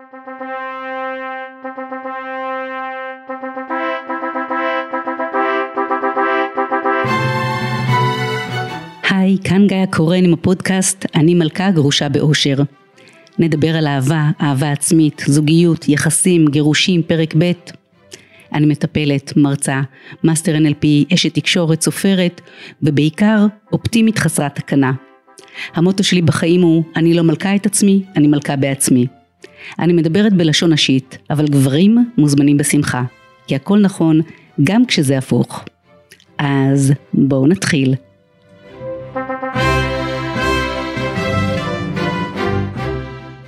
היי, כאן גיא קורן עם הפודקאסט "אני מלכה גרושה באושר". נדבר על אהבה, אהבה עצמית, זוגיות, יחסים, גירושים, פרק ב'. אני מטפלת, מרצה, מאסטר NLP, אשת תקשורת, סופרת, ובעיקר אופטימית חסרת תקנה. המוטו שלי בחיים הוא אני לא מלכה את עצמי, אני מלכה בעצמי. אני מדברת בלשון נשית, אבל גברים מוזמנים בשמחה, כי הכל נכון גם כשזה הפוך. אז בואו נתחיל.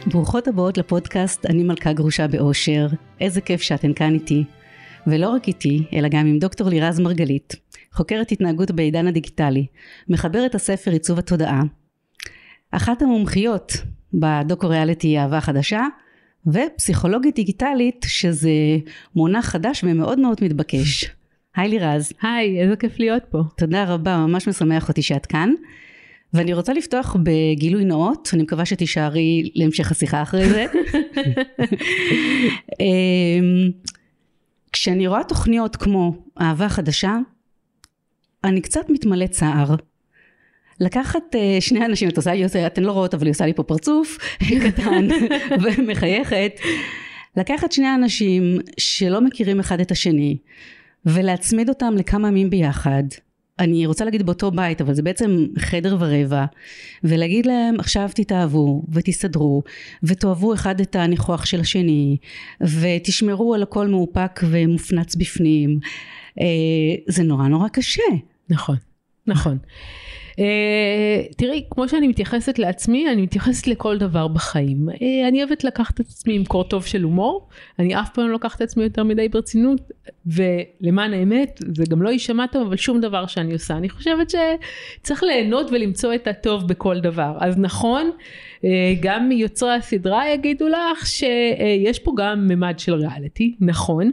ברוכות הבאות לפודקאסט אני מלכה גרושה באושר, איזה כיף שאתן כאן איתי. ולא רק איתי, אלא גם עם דוקטור לירז מרגלית, חוקרת התנהגות בעידן הדיגיטלי, מחברת הספר עיצוב התודעה, אחת המומחיות בדוקו-ריאליטי אהבה חדשה, ופסיכולוגית דיגיטלית, שזה מונח חדש ומאוד מאוד מתבקש. היי לירז. היי, איזה כיף להיות פה. תודה רבה, ממש משמח אותי שאת כאן. ואני רוצה לפתוח בגילוי נאות, אני מקווה שתישארי להמשך השיחה אחרי זה. אמ, כשאני רואה תוכניות כמו אהבה חדשה, אני קצת מתמלא צער. לקחת uh, שני אנשים, את עושה לי, אתן לא רואות אבל היא עושה לי פה פרצוף קטן ומחייכת, לקחת שני אנשים שלא מכירים אחד את השני ולהצמיד אותם לכמה ימים ביחד, אני רוצה להגיד באותו בית אבל זה בעצם חדר ורבע ולהגיד להם עכשיו תתאהבו ותסתדרו ותאהבו אחד את הניחוח של השני ותשמרו על הכל מאופק ומופנץ בפנים. אה, זה נורא נורא קשה. נכון נכון תראי, כמו שאני מתייחסת לעצמי, אני מתייחסת לכל דבר בחיים. Uh, אני אוהבת לקחת את עצמי עם קורטוב של הומור, אני אף פעם לא לוקחת את עצמי יותר מדי ברצינות, ולמען האמת, זה גם לא יישמע טוב, אבל שום דבר שאני עושה. אני חושבת שצריך ליהנות ולמצוא את הטוב בכל דבר. אז נכון, uh, גם יוצרי הסדרה יגידו לך שיש פה גם ממד של ריאליטי, נכון,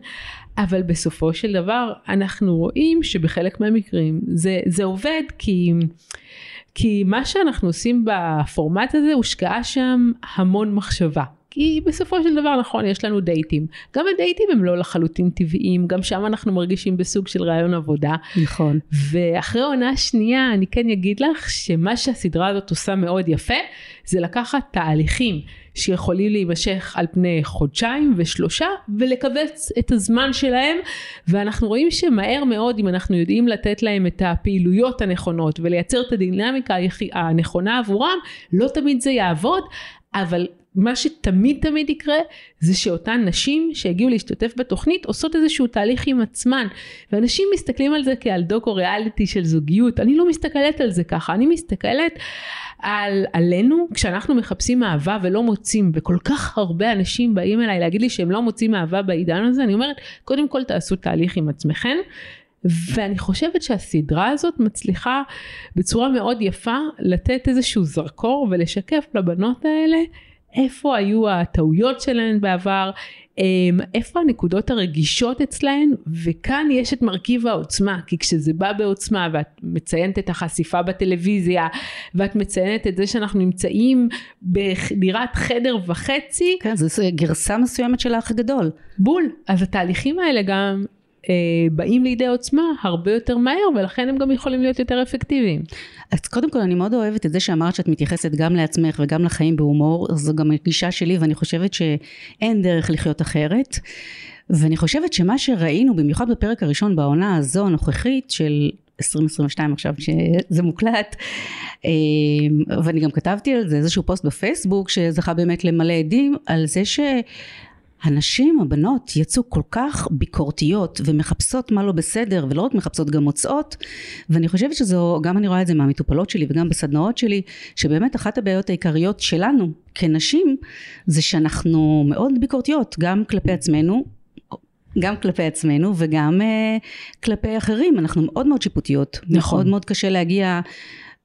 אבל בסופו של דבר אנחנו רואים שבחלק מהמקרים זה, זה עובד כי, כי מה שאנחנו עושים בפורמט הזה הושקעה שם המון מחשבה. כי בסופו של דבר נכון יש לנו דייטים. גם הדייטים הם לא לחלוטין טבעיים גם שם אנחנו מרגישים בסוג של רעיון עבודה. נכון. ואחרי עונה שנייה אני כן אגיד לך שמה שהסדרה הזאת עושה מאוד יפה זה לקחת תהליכים שיכולים להימשך על פני חודשיים ושלושה ולכווץ את הזמן שלהם. ואנחנו רואים שמהר מאוד אם אנחנו יודעים לתת להם את הפעילויות הנכונות ולייצר את הדינמיקה הנכונה עבורם לא תמיד זה יעבוד אבל מה שתמיד תמיד יקרה זה שאותן נשים שהגיעו להשתתף בתוכנית עושות איזשהו תהליך עם עצמן. ואנשים מסתכלים על זה כעל דוקו ריאליטי של זוגיות. אני לא מסתכלת על זה ככה. אני מסתכלת על עלינו כשאנחנו מחפשים אהבה ולא מוצאים וכל כך הרבה אנשים באים אליי להגיד לי שהם לא מוצאים אהבה בעידן הזה אני אומרת קודם כל תעשו תהליך עם עצמכם ואני חושבת שהסדרה הזאת מצליחה בצורה מאוד יפה לתת איזשהו זרקור ולשקף לבנות האלה איפה היו הטעויות שלהן בעבר, איפה הנקודות הרגישות אצלהן, וכאן יש את מרכיב העוצמה, כי כשזה בא בעוצמה ואת מציינת את החשיפה בטלוויזיה, ואת מציינת את זה שאנחנו נמצאים בדירת חדר וחצי. כן, זו גרסה מסוימת של האח הגדול. בול. אז התהליכים האלה גם באים לידי עוצמה הרבה יותר מהר ולכן הם גם יכולים להיות יותר אפקטיביים. אז קודם כל אני מאוד אוהבת את זה שאמרת שאת מתייחסת גם לעצמך וגם לחיים בהומור, זו גם הגישה שלי ואני חושבת שאין דרך לחיות אחרת. ואני חושבת שמה שראינו במיוחד בפרק הראשון בעונה הזו הנוכחית של 2022 עכשיו שזה מוקלט אה, ואני גם כתבתי על זה איזשהו פוסט בפייסבוק שזכה באמת למלא עדים על זה ש... הנשים, הבנות, יצאו כל כך ביקורתיות ומחפשות מה לא בסדר ולא רק מחפשות גם מוצאות. ואני חושבת שזו, גם אני רואה את זה מהמטופלות שלי וגם בסדנאות שלי שבאמת אחת הבעיות העיקריות שלנו כנשים זה שאנחנו מאוד ביקורתיות גם כלפי עצמנו גם כלפי עצמנו וגם uh, כלפי אחרים. אנחנו מאוד מאוד שיפוטיות. נכון. מאוד מאוד קשה להגיע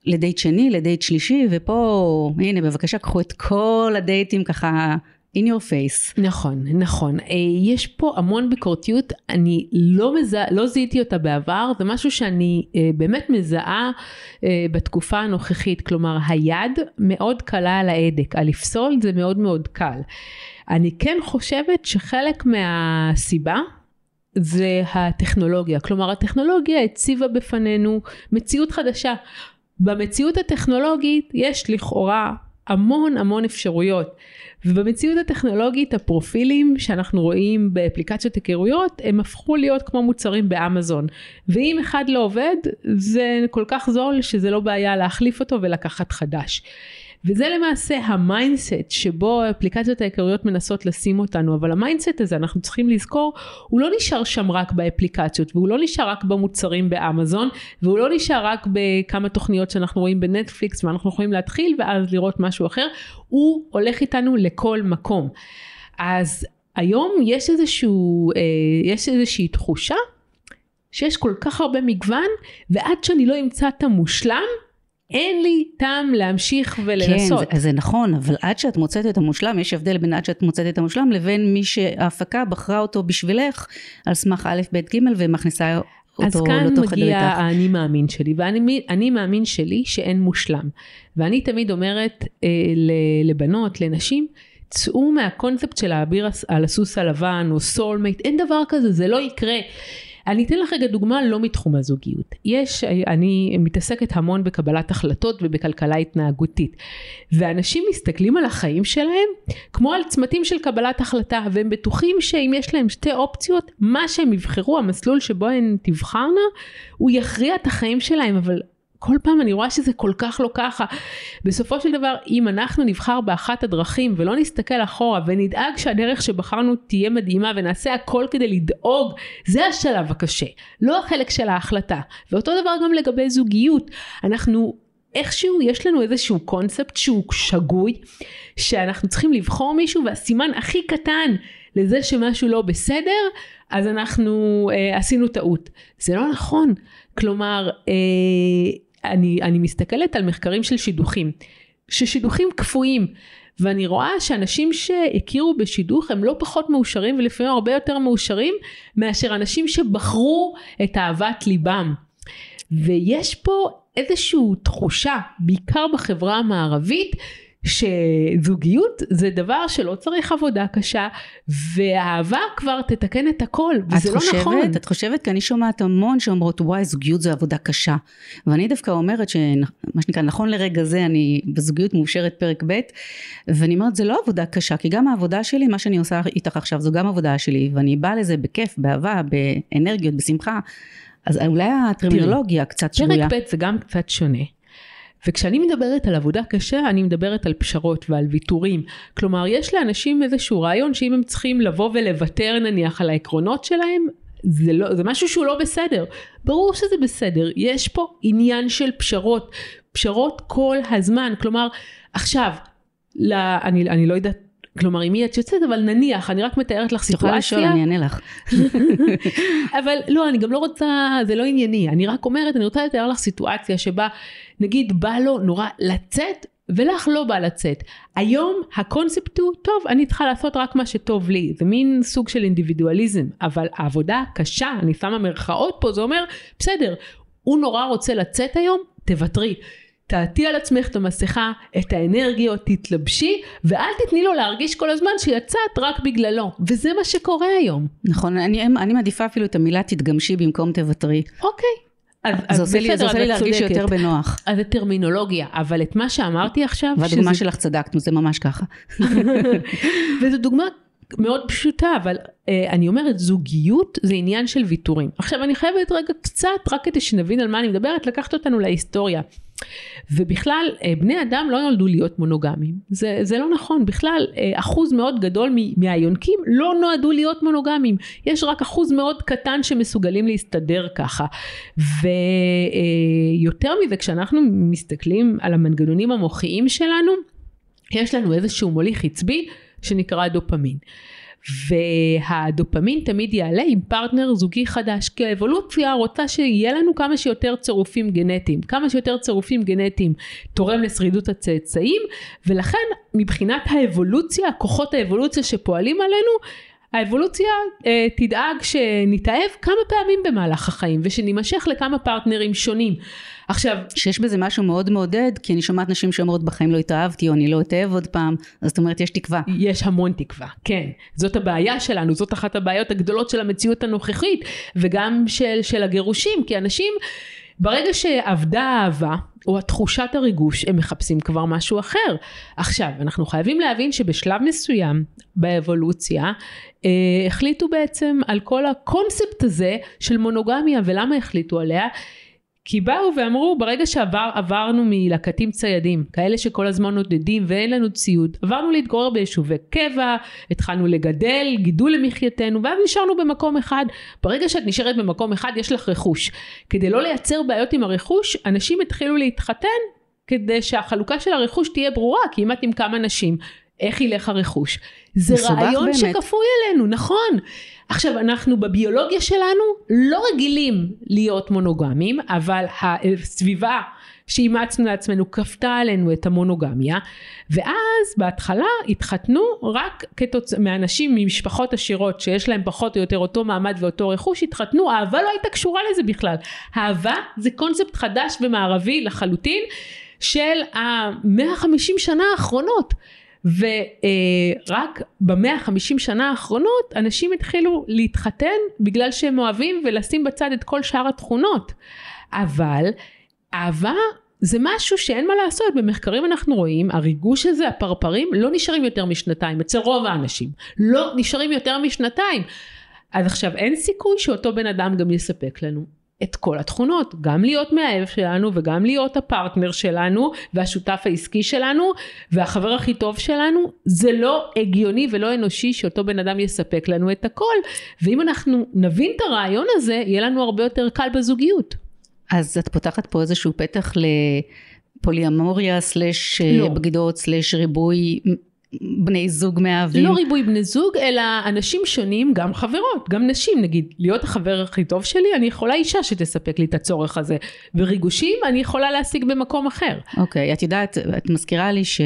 לדייט שני לדייט שלישי ופה הנה בבקשה קחו את כל הדייטים ככה in your face. נכון, נכון. אה, יש פה המון ביקורתיות, אני לא, מזהה, לא זיהיתי אותה בעבר, זה משהו שאני אה, באמת מזהה אה, בתקופה הנוכחית, כלומר היד מאוד קלה על ההדק, הלפסול זה מאוד מאוד קל. אני כן חושבת שחלק מהסיבה זה הטכנולוגיה, כלומר הטכנולוגיה הציבה בפנינו מציאות חדשה. במציאות הטכנולוגית יש לכאורה המון המון אפשרויות. ובמציאות הטכנולוגית הפרופילים שאנחנו רואים באפליקציות היכרויות הם הפכו להיות כמו מוצרים באמזון ואם אחד לא עובד זה כל כך זול שזה לא בעיה להחליף אותו ולקחת חדש. וזה למעשה ה mindset שבו האפליקציות העיקריות מנסות לשים אותנו, אבל ה mindset הזה אנחנו צריכים לזכור, הוא לא נשאר שם רק באפליקציות, והוא לא נשאר רק במוצרים באמזון, והוא לא נשאר רק בכמה תוכניות שאנחנו רואים בנטפליקס ואנחנו יכולים להתחיל ואז לראות משהו אחר, הוא הולך איתנו לכל מקום. אז היום יש איזשהו, אה, יש איזושהי תחושה שיש כל כך הרבה מגוון, ועד שאני לא אמצא את המושלם, אין לי טעם להמשיך ולנסות. כן, זה, זה נכון, אבל עד שאת מוצאת את המושלם, יש הבדל בין עד שאת מוצאת את המושלם לבין מי שההפקה בחרה אותו בשבילך על סמך א', ב', ג' ומכניסה אותו אז כאן מגיע האני מאמין שלי, והאני מאמין שלי שאין מושלם. ואני תמיד אומרת אה, לבנות, לנשים, צאו מהקונספט של האביר על הסוס הלבן או soulmate, אין דבר כזה, זה לא יקרה. אני אתן לך רגע דוגמה לא מתחום הזוגיות. יש, אני מתעסקת המון בקבלת החלטות ובכלכלה התנהגותית. ואנשים מסתכלים על החיים שלהם כמו על צמתים של קבלת החלטה, והם בטוחים שאם יש להם שתי אופציות, מה שהם יבחרו, המסלול שבו הן תבחרנה, הוא יכריע את החיים שלהם, אבל כל פעם אני רואה שזה כל כך לא ככה. בסופו של דבר, אם אנחנו נבחר באחת הדרכים ולא נסתכל אחורה ונדאג שהדרך שבחרנו תהיה מדהימה ונעשה הכל כדי לדאוג, זה השלב הקשה, לא החלק של ההחלטה. ואותו דבר גם לגבי זוגיות. אנחנו איכשהו יש לנו איזשהו קונספט שהוא שגוי, שאנחנו צריכים לבחור מישהו והסימן הכי קטן לזה שמשהו לא בסדר, אז אנחנו אה, עשינו טעות. זה לא נכון. כלומר, אה, אני, אני מסתכלת על מחקרים של שידוכים, ששידוכים קפואים, ואני רואה שאנשים שהכירו בשידוך הם לא פחות מאושרים ולפעמים הרבה יותר מאושרים מאשר אנשים שבחרו את אהבת ליבם. ויש פה איזושהי תחושה, בעיקר בחברה המערבית, שזוגיות זה דבר שלא צריך עבודה קשה, ואהבה כבר תתקן את הכל, וזה לא חושבת, נכון. את חושבת? כי אני שומעת המון שאומרות, וואי, זוגיות זה עבודה קשה. ואני דווקא אומרת שמה שנקרא, נכון לרגע זה אני בזוגיות מאושרת פרק ב', ואני אומרת, זה לא עבודה קשה, כי גם העבודה שלי, מה שאני עושה איתך עכשיו, זו גם עבודה שלי, ואני באה לזה בכיף, באהבה, באנרגיות, בשמחה. אז אולי הטרמינולוגיה קצת שגויה. פרק ב' זה גם קצת שונה. וכשאני מדברת על עבודה קשה, אני מדברת על פשרות ועל ויתורים. כלומר, יש לאנשים איזשהו רעיון שאם הם צריכים לבוא ולוותר נניח על העקרונות שלהם, זה, לא, זה משהו שהוא לא בסדר. ברור שזה בסדר, יש פה עניין של פשרות, פשרות כל הזמן. כלומר, עכשיו, לה, אני, אני לא יודעת כלומר עם מי את יוצאת אבל נניח אני רק מתארת לך סיטואציה. את יכולה לשאול אני אענה לך. אבל לא אני גם לא רוצה זה לא ענייני אני רק אומרת אני רוצה לתאר לך סיטואציה שבה נגיד בא לו נורא לצאת ולך לא בא לצאת. היום הקונספט הוא, טוב, אני צריכה לעשות רק מה שטוב לי. זה מין סוג של אינדיבידואליזם, אבל העבודה הקשה, אני שמה מרכאות פה, זה אומר, בסדר, הוא נורא רוצה לצאת היום, תוותרי. תעטי על עצמך את המסכה, את האנרגיות, תתלבשי, ואל תתני לו להרגיש כל הזמן שיצאת רק בגללו. וזה מה שקורה היום. נכון, אני, אני מעדיפה אפילו את המילה תתגמשי במקום תוותרי. אוקיי. אז, אז זה עושה לי, זה עושה לי להרגיש. יותר בנוח. אז זה טרמינולוגיה, אבל את מה שאמרתי עכשיו... והדוגמה שזה... שלך צדקת, זה ממש ככה. וזו דוגמה מאוד פשוטה, אבל אה, אני אומרת, זוגיות זה עניין של ויתורים. עכשיו, אני חייבת רגע קצת, רק כדי שנבין על מה אני מדברת, לקחת אותנו להיסטוריה. ובכלל, אה, בני אדם לא נולדו להיות מונוגמים. זה, זה לא נכון. בכלל, אה, אחוז מאוד גדול מהיונקים לא נועדו להיות מונוגמים. יש רק אחוז מאוד קטן שמסוגלים להסתדר ככה. ויותר אה, מזה, כשאנחנו מסתכלים על המנגנונים המוחיים שלנו, יש לנו איזשהו מוליך עצבי שנקרא דופמין. והדופמין תמיד יעלה עם פרטנר זוגי חדש כי האבולוציה רוצה שיהיה לנו כמה שיותר צירופים גנטיים. כמה שיותר צירופים גנטיים תורם לשרידות הצאצאים ולכן מבחינת האבולוציה כוחות האבולוציה שפועלים עלינו האבולוציה אה, תדאג שנתאהב כמה פעמים במהלך החיים ושנימשך לכמה פרטנרים שונים. עכשיו שיש בזה משהו מאוד מעודד כי אני שומעת נשים שאומרות בחיים לא התאהבתי או אני לא אתאהב עוד פעם אז זאת אומרת יש תקווה. יש המון תקווה כן זאת הבעיה שלנו זאת אחת הבעיות הגדולות של המציאות הנוכחית וגם של, של הגירושים כי אנשים ברגע שאבדה האהבה או התחושת הריגוש הם מחפשים כבר משהו אחר. עכשיו אנחנו חייבים להבין שבשלב מסוים באבולוציה אה, החליטו בעצם על כל הקונספט הזה של מונוגמיה ולמה החליטו עליה כי באו ואמרו ברגע שעברנו מלקטים ציידים כאלה שכל הזמן נודדים ואין לנו ציוד עברנו להתגורר ביישובי קבע התחלנו לגדל גידול למחייתנו ואז נשארנו במקום אחד. ברגע שאת נשארת במקום אחד יש לך רכוש. כדי לא לייצר בעיות עם הרכוש אנשים התחילו להתחתן כדי שהחלוקה של הרכוש תהיה ברורה כי אם את עם כמה נשים. איך ילך הרכוש? זה רעיון באמת. שכפוי אלינו נכון עכשיו אנחנו בביולוגיה שלנו לא רגילים להיות מונוגמים אבל הסביבה שאימצנו לעצמנו כפתה עלינו את המונוגמיה ואז בהתחלה התחתנו רק כתוצ... מאנשים ממשפחות עשירות שיש להם פחות או יותר אותו מעמד ואותו רכוש התחתנו אהבה לא הייתה קשורה לזה בכלל. אהבה זה קונספט חדש ומערבי לחלוטין של המאה חמישים שנה האחרונות ורק במאה החמישים שנה האחרונות אנשים התחילו להתחתן בגלל שהם אוהבים ולשים בצד את כל שאר התכונות. אבל אהבה זה משהו שאין מה לעשות, במחקרים אנחנו רואים, הריגוש הזה, הפרפרים, לא נשארים יותר משנתיים, אצל רוב האנשים, לא נשארים יותר משנתיים. אז עכשיו אין סיכוי שאותו בן אדם גם יספק לנו את כל התכונות, גם להיות מהאב שלנו וגם להיות הפרטנר שלנו והשותף העסקי שלנו והחבר הכי טוב שלנו, זה לא הגיוני ולא אנושי שאותו בן אדם יספק לנו את הכל, ואם אנחנו נבין את הרעיון הזה, יהיה לנו הרבה יותר קל בזוגיות. אז את פותחת פה איזשהו פתח לפוליאמוריה סלש לא. בגידות סלש ריבוי בני זוג מאהבים. לא ריבוי בני זוג, אלא אנשים שונים, גם חברות, גם נשים, נגיד, להיות החבר הכי טוב שלי, אני יכולה אישה שתספק לי את הצורך הזה, וריגושים אני יכולה להשיג במקום אחר. אוקיי, okay, את יודעת, את מזכירה לי ש...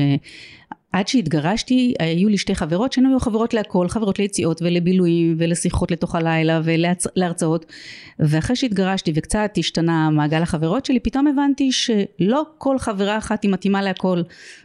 עד שהתגרשתי היו לי שתי חברות שהן היו חברות להכל, חברות ליציאות ולבילויים ולשיחות לתוך הלילה ולהרצאות ואחרי שהתגרשתי וקצת השתנה מעגל החברות שלי פתאום הבנתי שלא כל חברה אחת היא מתאימה להכל.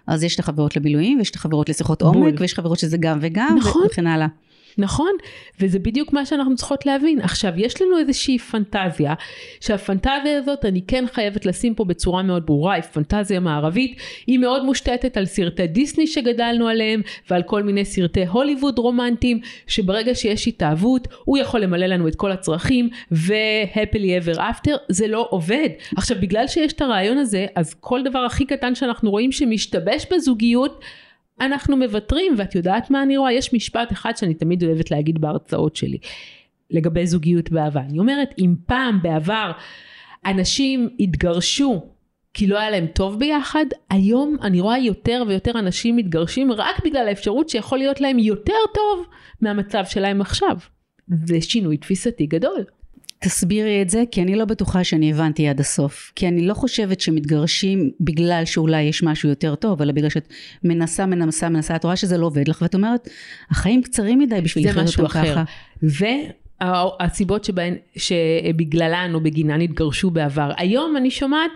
אז יש את החברות לבילויים ויש את החברות לשיחות עומק ויש חברות שזה גם וגם נכון. וכן הלאה נכון? וזה בדיוק מה שאנחנו צריכות להבין. עכשיו, יש לנו איזושהי פנטזיה, שהפנטזיה הזאת, אני כן חייבת לשים פה בצורה מאוד ברורה, היא פנטזיה מערבית, היא מאוד מושתתת על סרטי דיסני שגדלנו עליהם, ועל כל מיני סרטי הוליווד רומנטיים, שברגע שיש התאהבות, הוא יכול למלא לנו את כל הצרכים, ו-happily ever after, זה לא עובד. עכשיו, בגלל שיש את הרעיון הזה, אז כל דבר הכי קטן שאנחנו רואים שמשתבש בזוגיות, אנחנו מוותרים ואת יודעת מה אני רואה? יש משפט אחד שאני תמיד אוהבת להגיד בהרצאות שלי לגבי זוגיות באהבה. אני אומרת אם פעם בעבר אנשים התגרשו כי לא היה להם טוב ביחד, היום אני רואה יותר ויותר אנשים מתגרשים רק בגלל האפשרות שיכול להיות להם יותר טוב מהמצב שלהם עכשיו. זה שינוי תפיסתי גדול. תסבירי את זה כי אני לא בטוחה שאני הבנתי עד הסוף. כי אני לא חושבת שמתגרשים בגלל שאולי יש משהו יותר טוב אלא בגלל שאת מנסה מנסה מנסה את רואה שזה לא עובד לך ואת אומרת החיים קצרים מדי בשביל לחיות אותם ככה. והסיבות שבהן שבגללן או בגינן התגרשו בעבר. היום אני שומעת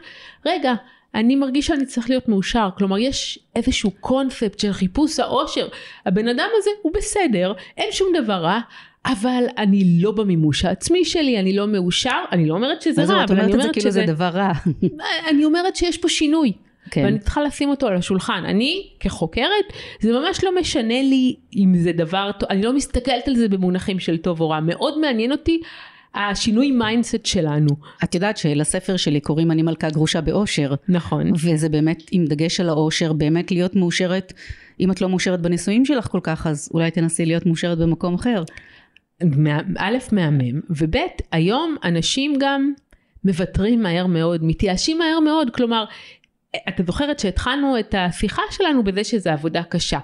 רגע אני מרגיש שאני צריך להיות מאושר. כלומר יש איזשהו קונספט של חיפוש האושר הבן אדם הזה הוא בסדר אין שום דבר רע אבל אני לא במימוש העצמי שלי, אני לא מאושר, אני לא אומרת שזה רע, אבל אני אומרת כאילו שזה... זה דבר רע. אני אומרת שיש פה שינוי. כן. ואני צריכה לשים אותו על השולחן. אני כחוקרת, זה ממש לא משנה לי אם זה דבר טוב, אני לא מסתכלת על זה במונחים של טוב או רע. מאוד מעניין אותי השינוי mindset שלנו. את יודעת שלספר שלי קוראים אני מלכה גרושה באושר. נכון. וזה באמת עם דגש על האושר, באמת להיות מאושרת, אם את לא מאושרת בנישואים שלך כל כך, אז אולי תנסי להיות מאושרת במקום אחר. א', מהמם, וב', היום אנשים גם מוותרים מהר מאוד, מתייאשים מהר מאוד, כלומר, אתה זוכרת שהתחלנו את השיחה שלנו בזה שזו עבודה קשה.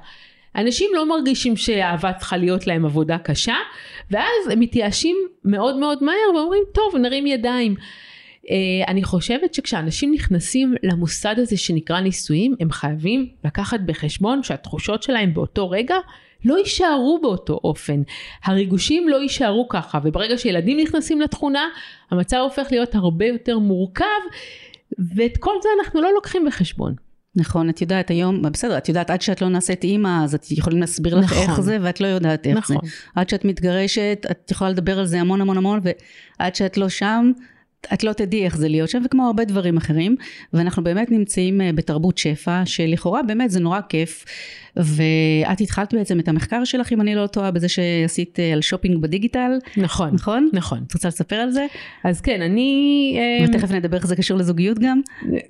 אנשים לא מרגישים שאהבה צריכה להיות להם עבודה קשה, ואז הם מתייאשים מאוד מאוד מהר ואומרים, טוב, נרים ידיים. Uh, אני חושבת שכשאנשים נכנסים למוסד הזה שנקרא נישואים, הם חייבים לקחת בחשבון שהתחושות שלהם באותו רגע לא יישארו באותו אופן. הריגושים לא יישארו ככה, וברגע שילדים נכנסים לתכונה, המצב הופך להיות הרבה יותר מורכב, ואת כל זה אנחנו לא לוקחים בחשבון. נכון, את יודעת היום, בסדר, את יודעת עד שאת לא נעשית אימא, אז את יכולים להסביר לך נכון. איך זה, ואת לא יודעת איך נכון. זה. עד שאת מתגרשת, את יכולה לדבר על זה המון המון המון, ועד שאת לא שם, את לא תדעי איך זה להיות שם, וכמו הרבה דברים אחרים, ואנחנו באמת נמצאים אה, בתרבות שפע, שלכאורה באמת זה נורא כיף, ואת התחלת בעצם את המחקר שלך, אם אני לא טועה, בזה שעשית אה, על שופינג בדיגיטל. נכון. נכון? נכון. את רוצה לספר על זה? אז כן, אני... אה, ותכף נדבר איך זה קשור לזוגיות גם.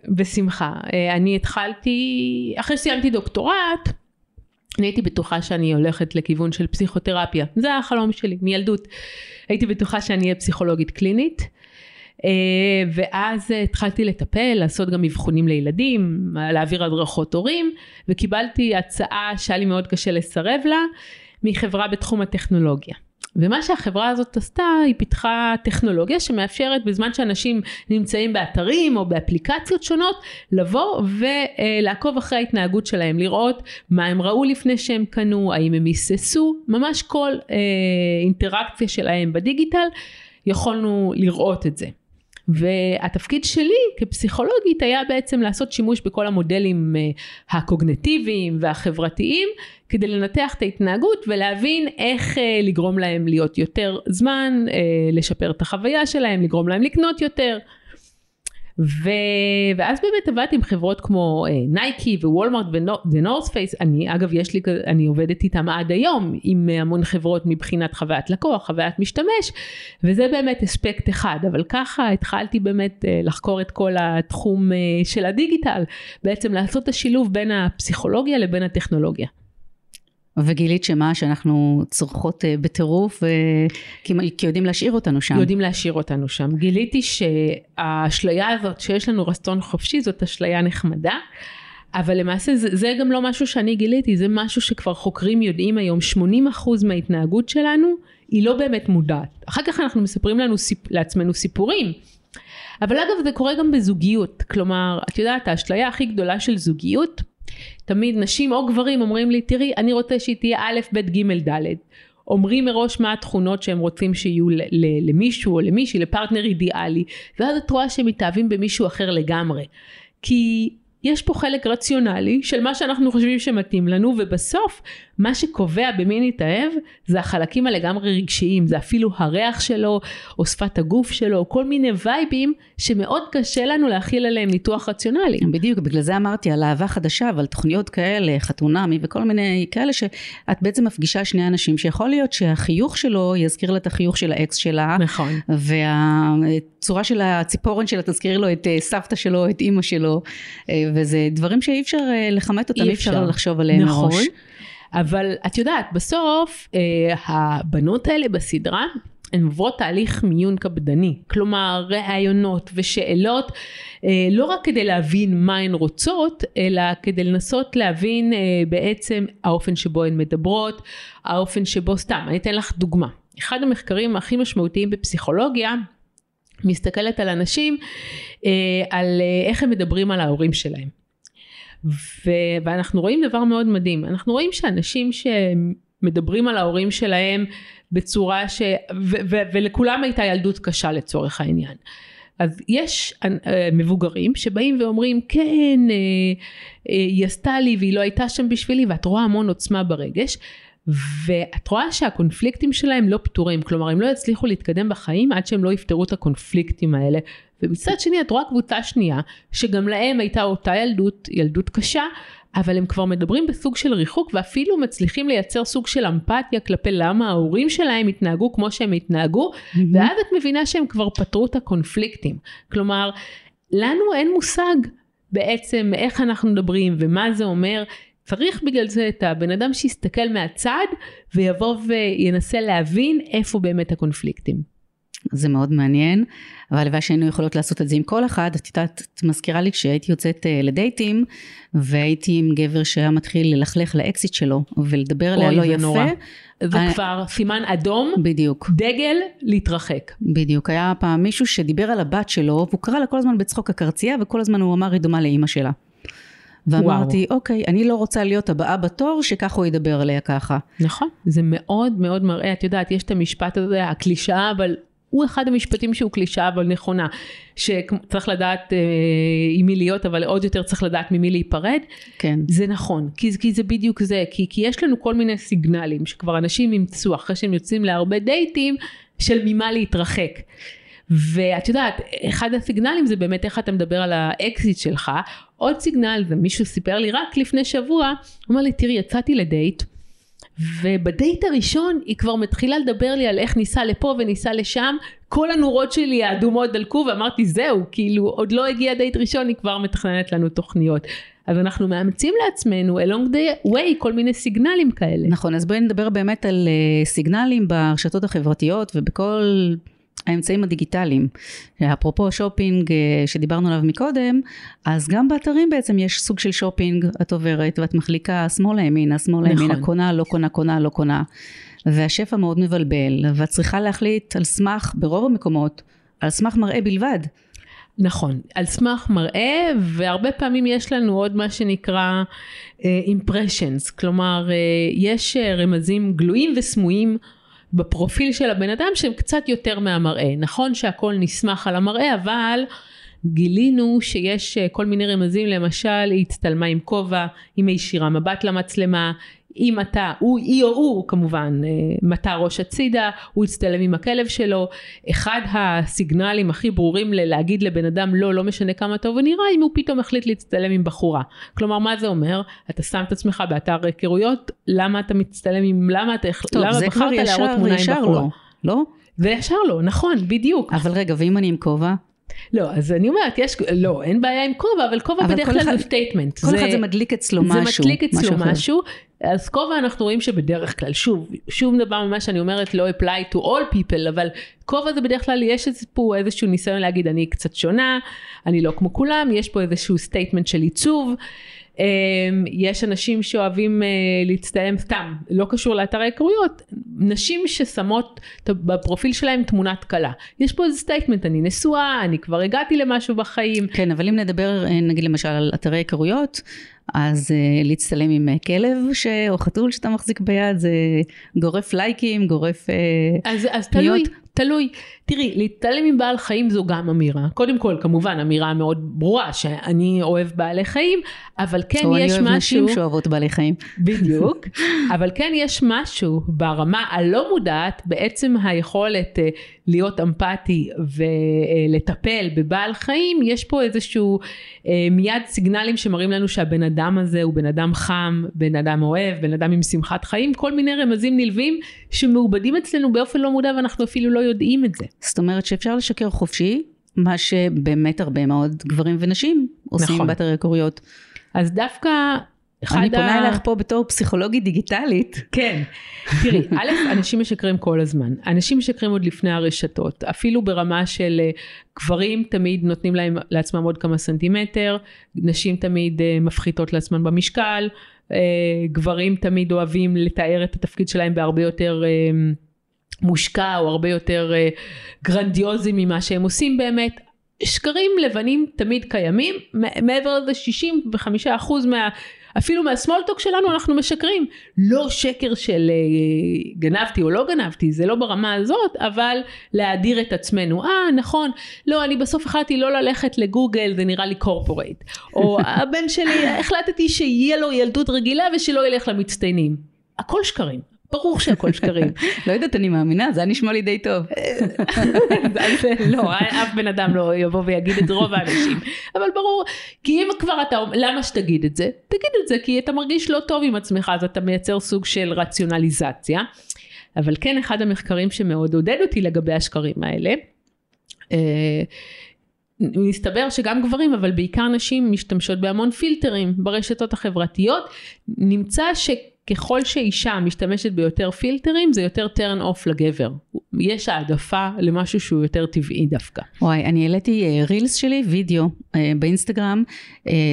בשמחה. אני התחלתי, אחרי שסיימתי דוקטורט, אני הייתי בטוחה שאני הולכת לכיוון של פסיכותרפיה, זה היה החלום שלי מילדות. הייתי בטוחה שאני אהיה פסיכולוגית קלינית. אה, ואז התחלתי לטפל, לעשות גם אבחונים לילדים, להעביר הדרכות הורים, וקיבלתי הצעה שהיה לי מאוד קשה לסרב לה, מחברה בתחום הטכנולוגיה. ומה שהחברה הזאת עשתה, היא פיתחה טכנולוגיה שמאפשרת בזמן שאנשים נמצאים באתרים או באפליקציות שונות, לבוא ולעקוב אחרי ההתנהגות שלהם, לראות מה הם ראו לפני שהם קנו, האם הם היססו, ממש כל אה, אינטראקציה שלהם בדיגיטל, יכולנו לראות את זה. והתפקיד שלי כפסיכולוגית היה בעצם לעשות שימוש בכל המודלים אה, הקוגנטיביים והחברתיים כדי לנתח את ההתנהגות ולהבין איך אה, לגרום להם להיות יותר זמן, אה, לשפר את החוויה שלהם, לגרום להם לקנות יותר. ו... ואז באמת עבדתי עם חברות כמו אה, נייקי ווולמרט ו North Face, אני אגב יש לי, אני עובדת איתם עד היום עם המון חברות מבחינת חוויית לקוח, חוויית משתמש, וזה באמת אספקט אחד, אבל ככה התחלתי באמת אה, לחקור את כל התחום אה, של הדיגיטל, בעצם לעשות את השילוב בין הפסיכולוגיה לבין הטכנולוגיה. וגילית שמה שאנחנו צורכות אה, בטירוף כי, כי יודעים להשאיר אותנו שם. יודעים להשאיר אותנו שם. גיליתי שהאשליה הזאת שיש לנו רצון חופשי זאת אשליה נחמדה. אבל למעשה זה, זה גם לא משהו שאני גיליתי, זה משהו שכבר חוקרים יודעים היום, 80% מההתנהגות שלנו היא לא באמת מודעת. אחר כך אנחנו מספרים לנו סיפ, לעצמנו סיפורים. אבל אגב זה קורה גם בזוגיות, כלומר, את יודעת, האשליה הכי גדולה של זוגיות תמיד נשים או גברים אומרים לי, תראי, אני רוצה שהיא תהיה א', ב', ג', ד'. אומרים מראש מה התכונות שהם רוצים שיהיו למישהו או למישהי, לפרטנר אידיאלי, ואז את רואה שהם מתאהבים במישהו אחר לגמרי. כי יש פה חלק רציונלי של מה שאנחנו חושבים שמתאים לנו, ובסוף מה שקובע במי נתאהב זה החלקים הלגמרי רגשיים, זה אפילו הריח שלו, או שפת הגוף שלו, או כל מיני וייבים שמאוד קשה לנו להכיל עליהם ניתוח רציונלי. בדיוק, בגלל זה אמרתי על אהבה חדשה, ועל תוכניות כאלה, חתונמי וכל מיני כאלה, שאת בעצם מפגישה שני אנשים, שיכול להיות שהחיוך שלו יזכיר לה את החיוך של האקס שלה. נכון. והצורה של הציפורן שלה תזכיר לו את אה, סבתא שלו, את אימא שלו, אה, וזה דברים שאי אפשר אה, לכמת אותם, אי אפשר לחשוב עליהם נכון. מראש. אבל את יודעת, בסוף אה, הבנות האלה בסדרה, הן עוברות תהליך מיון קפדני, כלומר ראיונות ושאלות, אה, לא רק כדי להבין מה הן רוצות, אלא כדי לנסות להבין אה, בעצם האופן שבו הן מדברות, האופן שבו, סתם, אני אתן לך דוגמה. אחד המחקרים הכי משמעותיים בפסיכולוגיה, מסתכלת על אנשים, אה, על אה, איך הם מדברים על ההורים שלהם. ו... ואנחנו רואים דבר מאוד מדהים, אנחנו רואים שאנשים שמדברים על ההורים שלהם בצורה ש... ו... ו... ולכולם הייתה ילדות קשה לצורך העניין. אז יש אה, מבוגרים שבאים ואומרים כן היא עשתה לי והיא לא הייתה שם בשבילי ואת רואה המון עוצמה ברגש ואת רואה שהקונפליקטים שלהם לא פתורים, כלומר הם לא יצליחו להתקדם בחיים עד שהם לא יפתרו את הקונפליקטים האלה. ומצד שני את רואה קבוצה שנייה, שגם להם הייתה אותה ילדות, ילדות קשה, אבל הם כבר מדברים בסוג של ריחוק ואפילו מצליחים לייצר סוג של אמפתיה כלפי למה ההורים שלהם התנהגו כמו שהם התנהגו, mm-hmm. ואז את מבינה שהם כבר פתרו את הקונפליקטים. כלומר, לנו אין מושג בעצם איך אנחנו מדברים ומה זה אומר. צריך בגלל זה את הבן אדם שיסתכל מהצד ויבוא וינסה להבין איפה באמת הקונפליקטים. זה מאוד מעניין, אבל הלוואי שהיינו יכולות לעשות את זה עם כל אחד. את יודעת, את מזכירה לי כשהייתי יוצאת אה, לדייטים, והייתי עם גבר שהיה מתחיל ללכלך לאקזיט שלו, ולדבר עליה לא יפה. נורא. זה I... כבר סימן אדום, בדיוק. דגל, להתרחק. בדיוק, היה פעם מישהו שדיבר על הבת שלו, והוא קרא לה כל הזמן בצחוק הקרצייה, וכל הזמן הוא אמר, היא דומה לאימא שלה. ואמרתי, וואו. אוקיי, אני לא רוצה להיות הבאה בתור שככה הוא ידבר עליה ככה. נכון, זה מאוד מאוד מראה, את יודעת, יש את המשפט הזה, הקלישאה, אבל הוא אחד המשפטים שהוא קלישאה אבל נכונה, שצריך לדעת אה, עם מי להיות, אבל עוד יותר צריך לדעת ממי להיפרד. כן. זה נכון, כי, כי זה בדיוק זה, כי, כי יש לנו כל מיני סיגנלים שכבר אנשים ימצאו אחרי שהם יוצאים להרבה דייטים, של ממה להתרחק. ואת יודעת, אחד הסיגנלים זה באמת איך אתה מדבר על האקזיט שלך. עוד סיגנל, זה מישהו סיפר לי רק לפני שבוע, הוא אמר לי, תראי, יצאתי לדייט, ובדייט הראשון היא כבר מתחילה לדבר לי על איך ניסע לפה וניסע לשם, כל הנורות שלי האדומות דלקו ואמרתי זהו, כאילו עוד לא הגיע דייט ראשון, היא כבר מתכננת לנו תוכניות. אז אנחנו מאמצים לעצמנו along the way כל מיני סיגנלים כאלה. נכון, אז בואי נדבר באמת על uh, סיגנלים ברשתות החברתיות ובכל האמצעים הדיגיטליים. אפרופו שופינג אה, שדיברנו עליו מקודם, אז גם באתרים בעצם יש סוג של שופינג, את עוברת ואת מחליקה שמאלה ימינה, שמאלה נכון. ימינה, קונה, לא קונה, קונה, לא קונה. והשפע מאוד מבלבל, ואת צריכה להחליט על סמך, ברוב המקומות, על סמך מראה בלבד. נכון, על סמך מראה, והרבה פעמים יש לנו עוד מה שנקרא uh, impressions, כלומר uh, יש uh, רמזים גלויים וסמויים בפרופיל של הבן אדם שהם קצת יותר מהמראה. נכון שהכל נסמך על המראה, אבל גילינו שיש אה, כל מיני רמזים, למשל היא הצטלמה עם כובע, היא מישירה מבט למצלמה, אם אתה, הוא, היא או הוא כמובן, אה, מטה ראש הצידה, הוא הצטלם עם הכלב שלו. אחד הסיגנלים הכי ברורים ללהגיד לבן אדם לא, לא משנה כמה טוב הוא נראה, אם הוא פתאום החליט להצטלם עם בחורה. כלומר, מה זה אומר? אתה שם את עצמך באתר היכרויות, למה אתה מצטלם עם, למה אתה, טוב, למה בחרת להראות תמונה עם בחורה? לא, לא? וישר לא, נכון, בדיוק. אבל רגע, ואם אני עם כובע? לא, אז אני אומרת, יש, לא, אין בעיה עם כובע, אבל כובע בדרך כלל זה statement. כל זה, אחד זה מדליק אצלו משהו. זה מדליק אצלו משהו, משהו. אז כובע אנחנו רואים שבדרך כלל, שוב, שום דבר ממה שאני אומרת לא apply to all people, אבל כובע זה בדרך כלל, יש פה איזשהו ניסיון להגיד, אני קצת שונה, אני לא כמו כולם, יש פה איזשהו statement של עיצוב. אמ, יש אנשים שאוהבים אה, להצטלם סתם, לא קשור לאתר ההיכרויות, נשים ששמות בפרופיל שלהם תמונת כלה. יש פה איזה statement, אני נשואה, אני כבר הגעתי למשהו בחיים. כן, אבל אם נדבר אה, נגיד למשל על אתרי היכרויות, אז uh, להצטלם עם כלב ש... או חתול שאתה מחזיק ביד זה גורף לייקים, גורף uh, אז, אז פניות. תלוי, תלוי. תראי, להתעלם עם בעל חיים זו גם אמירה. קודם כל, כמובן, אמירה מאוד ברורה שאני אוהב בעלי חיים, אבל כן יש משהו... או אני אוהב נשים שאוהבות בעלי חיים. בדיוק. אבל כן יש משהו ברמה הלא מודעת, בעצם היכולת uh, להיות אמפתי ולטפל בבעל חיים, יש פה איזשהו uh, מיד סיגנלים שמראים לנו שהבן אדם הזה הוא בן אדם חם, בן אדם אוהב, בן אדם עם שמחת חיים, כל מיני רמזים נלווים שמעובדים אצלנו באופן לא מודע ואנחנו אפילו לא יודעים את זה. זאת אומרת שאפשר לשקר חופשי, מה שבאמת הרבה מאוד גברים ונשים עושים נכון. באתרי. אז דווקא אני פונה ה... אליך פה בתור פסיכולוגית דיגיטלית. כן. תראי, א', אנשים משקרים כל הזמן. אנשים משקרים עוד לפני הרשתות. אפילו ברמה של אה, גברים תמיד נותנים להם, לעצמם עוד כמה סנטימטר, נשים תמיד אה, מפחיתות לעצמם במשקל, אה, גברים תמיד אוהבים לתאר את התפקיד שלהם בהרבה יותר... מושקע או הרבה יותר uh, גרנדיוזי ממה שהם עושים באמת. שקרים לבנים תמיד קיימים, מעבר לזה 65% מה... אפילו מה small talk שלנו אנחנו משקרים. לא שקר של uh, גנבתי או לא גנבתי, זה לא ברמה הזאת, אבל להאדיר את עצמנו. אה, נכון, לא, אני בסוף החלטתי לא ללכת לגוגל, זה נראה לי corporate. או הבן שלי, החלטתי שיהיה לו ילדות רגילה ושלא ילך למצטיינים. הכל שקרים. ברור שהכל שקרים. לא יודעת, אני מאמינה, זה היה נשמע לי די טוב. לא, אף בן אדם לא יבוא ויגיד את רוב האנשים. אבל ברור, כי אם כבר אתה, למה שתגיד את זה? תגיד את זה, כי אתה מרגיש לא טוב עם עצמך, אז אתה מייצר סוג של רציונליזציה. אבל כן, אחד המחקרים שמאוד עודד אותי לגבי השקרים האלה, אה, מסתבר שגם גברים אבל בעיקר נשים משתמשות בהמון פילטרים ברשתות החברתיות נמצא ש... ככל שאישה משתמשת ביותר פילטרים זה יותר turn off לגבר. יש העדפה למשהו שהוא יותר טבעי דווקא. וואי, אני העליתי רילס שלי, וידאו באינסטגרם,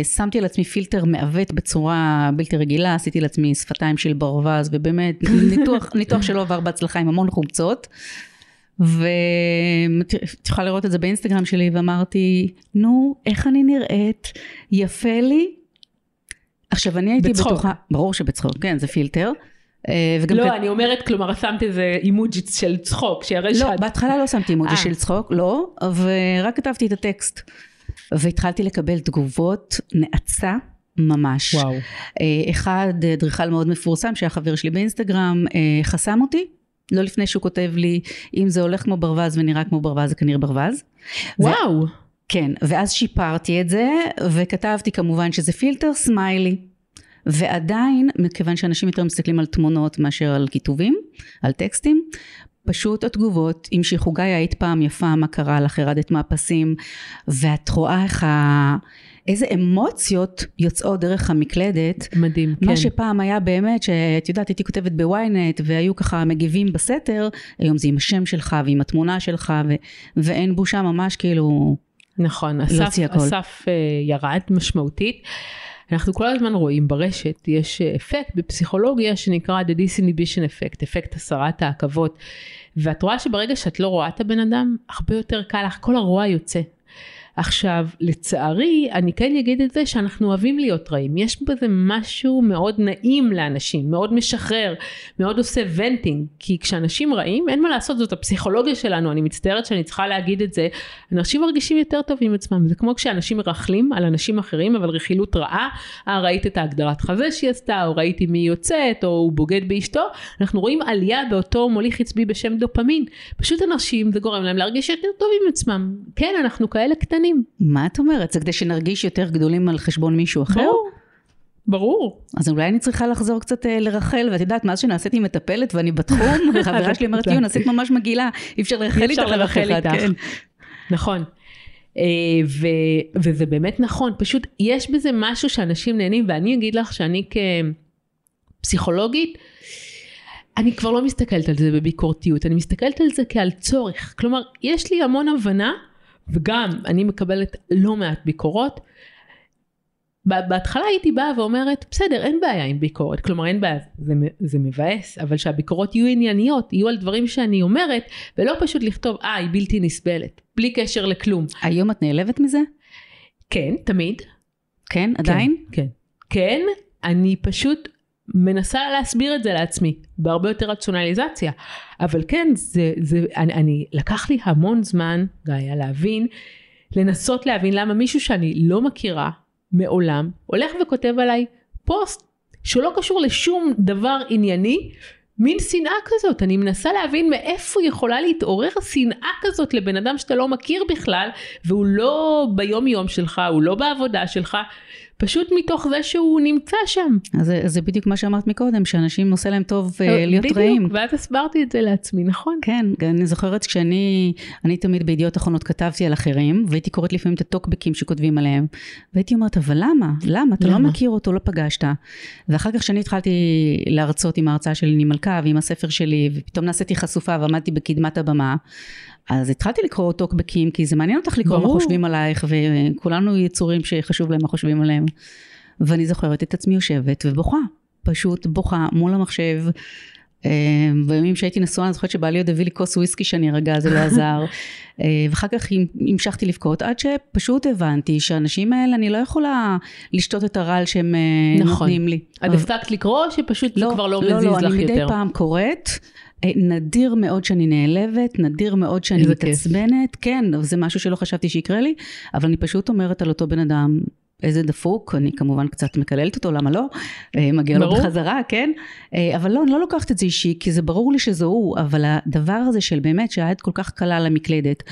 שמתי על עצמי פילטר מעוות בצורה בלתי רגילה, עשיתי לעצמי שפתיים של ברווז, ובאמת ניתוח, ניתוח שלא עבר בהצלחה עם המון חומצות. ואת יכולה לראות את זה באינסטגרם שלי ואמרתי נו איך אני נראית יפה לי עכשיו אני הייתי בצחוק. בטוחה ברור שבצחוק כן זה פילטר אה, וגם לא, כת- אני אומרת, כלומר, שמת איזה אימוג'י של צחוק, שיראה לא, שאת... בהתחלה לא שמתי אימוג'י אה. של צחוק, לא, ורק כתבתי את הטקסט. והתחלתי לקבל תגובות נאצה ממש. וואו. אה, אחד, אדריכל מאוד מפורסם, שהיה חבר שלי באינסטגרם, חסם אותי. לא לפני שהוא כותב לי, אם זה הולך כמו ברווז ונראה כמו ברווז, זה כנראה ברווז. וואו. כן, ואז שיפרתי את זה, וכתבתי כמובן שזה פילטר סמיילי. ועדיין, מכיוון שאנשים יותר מסתכלים על תמונות מאשר על כיתובים, על טקסטים, פשוט התגובות המשיכו, גיא היית פעם יפה, מה קרה לך, ירדת מהפסים, ואת רואה איך ה... איזה אמוציות יוצאות דרך המקלדת. מדהים, כן. מה שפעם היה באמת, שאת יודעת, הייתי כותבת ב-Ynet, והיו ככה מגיבים בסתר, היום זה עם השם שלך ועם התמונה שלך, ו- ואין בושה ממש כאילו... נכון, הסף. הסף אה, ירד משמעותית. אנחנו כל הזמן רואים ברשת, יש אה, אפקט בפסיכולוגיה שנקרא The Disinhibition Effect, אפקט הסרת העכבות. ואת רואה שברגע שאת לא רואה את הבן אדם, הרבה יותר קל לך, כל הרוע יוצא. עכשיו, לצערי, אני כן אגיד את זה שאנחנו אוהבים להיות רעים. יש בזה משהו מאוד נעים לאנשים, מאוד משחרר, מאוד עושה ונטינג. כי כשאנשים רעים, אין מה לעשות, זאת הפסיכולוגיה שלנו, אני מצטערת שאני צריכה להגיד את זה. אנשים מרגישים יותר טוב עם עצמם. זה כמו כשאנשים מרכלים על אנשים אחרים, אבל רכילות רעה. אה, ראית את ההגדרת חזה שהיא עשתה, או ראיתי מי יוצאת, או הוא בוגד באשתו. אנחנו רואים עלייה באותו מוליך עצבי בשם דופמין. פשוט אנשים, זה גורם להם להרגיש יותר טוב עם עצמם. כן, אנחנו כאלה קטנים. מה את אומרת? זה כדי שנרגיש יותר גדולים על חשבון מישהו אחר? ברור. ברור. אז אולי אני צריכה לחזור קצת אה, לרחל, ואת יודעת, מאז שנעשיתי מטפלת ואני בתחום, וחברה שלי אומרת, יון, עשית ממש מגעילה, אי אפשר לרחל אי איתך לרחל איתך. נכון. אה, ו, וזה באמת נכון, פשוט יש בזה משהו שאנשים נהנים, ואני אגיד לך שאני כפסיכולוגית, אני כבר לא מסתכלת על זה בביקורתיות, אני מסתכלת על זה כעל צורך. כלומר, יש לי המון הבנה, וגם אני מקבלת לא מעט ביקורות. בהתחלה הייתי באה ואומרת, בסדר, אין בעיה עם ביקורת, כלומר אין בעיה, זה, זה מבאס, אבל שהביקורות יהיו ענייניות, יהיו על דברים שאני אומרת, ולא פשוט לכתוב, אה, היא בלתי נסבלת, בלי קשר לכלום. היום את נעלבת מזה? כן, תמיד. כן, עדיין? כן. כן, אני פשוט מנסה להסביר את זה לעצמי, בהרבה יותר רציונליזציה. אבל כן, זה, זה, אני, אני, לקח לי המון זמן, גאיה, להבין, לנסות להבין למה מישהו שאני לא מכירה מעולם, הולך וכותב עליי פוסט שלא קשור לשום דבר ענייני, מין שנאה כזאת, אני מנסה להבין מאיפה יכולה להתעורר שנאה כזאת לבן אדם שאתה לא מכיר בכלל, והוא לא ביום יום שלך, הוא לא בעבודה שלך, פשוט מתוך זה שהוא נמצא שם. אז זה- זה בדיוק מה שאמרת מקודם, שאנשים עושה להם טוב אה, להיות בדיוק, רעים. ואז הסברתי את זה לעצמי, נכון? כן, אני זוכרת כשאני, אני תמיד בידיעות אחרונות כתבתי על אחרים, והייתי קוראת לפעמים את הטוקבקים שכותבים עליהם, והייתי אומרת, אבל למה? למה? אתה לא למה? מכיר אותו, לא פגשת. ואחר כך כשאני התחלתי להרצות עם ההרצאה של ניני מלכה ועם הספר שלי, ופתאום נעשיתי חשופה ועמדתי בקדמת הבמה, אז התחלתי לקרוא טוקבקים, כי זה מעניין אותך לקרוא ברור. מה חושבים עלייך, וכולנו יצורים שחשוב להם מה חושבים עליהם. ואני זוכרת את עצמי יושבת ובוכה, פשוט בוכה מול המחשב. אה, בימים שהייתי נשואה אני זוכרת שבעלי עוד הביא לי כוס וויסקי שאני ארגע זה לא עזר אה, ואחר כך המשכתי לבכות עד שפשוט הבנתי שהאנשים האלה אני לא יכולה לשתות את הרעל שהם אה, נכון. נותנים לי. את הפסקת לקרוא או שפשוט זה כבר לא לא, מזיז לא, לך אני מדי יותר? פעם קוראת, נדיר מאוד שאני נעלבת, נדיר מאוד שאני. מתעצבנת, כן, זה משהו שלא חשבתי שיקרה לי, אבל אני פשוט אומרת על אותו בן אדם, איזה דפוק, אני כמובן קצת מקללת אותו, למה לא? אה, מגיע לו. בחזרה, כן? אה, אבל לא, אני לא לוקחת את זה אישי, כי זה ברור לי שזה הוא, אבל הדבר הזה של באמת שהיד כל כך קלה על המקלדת,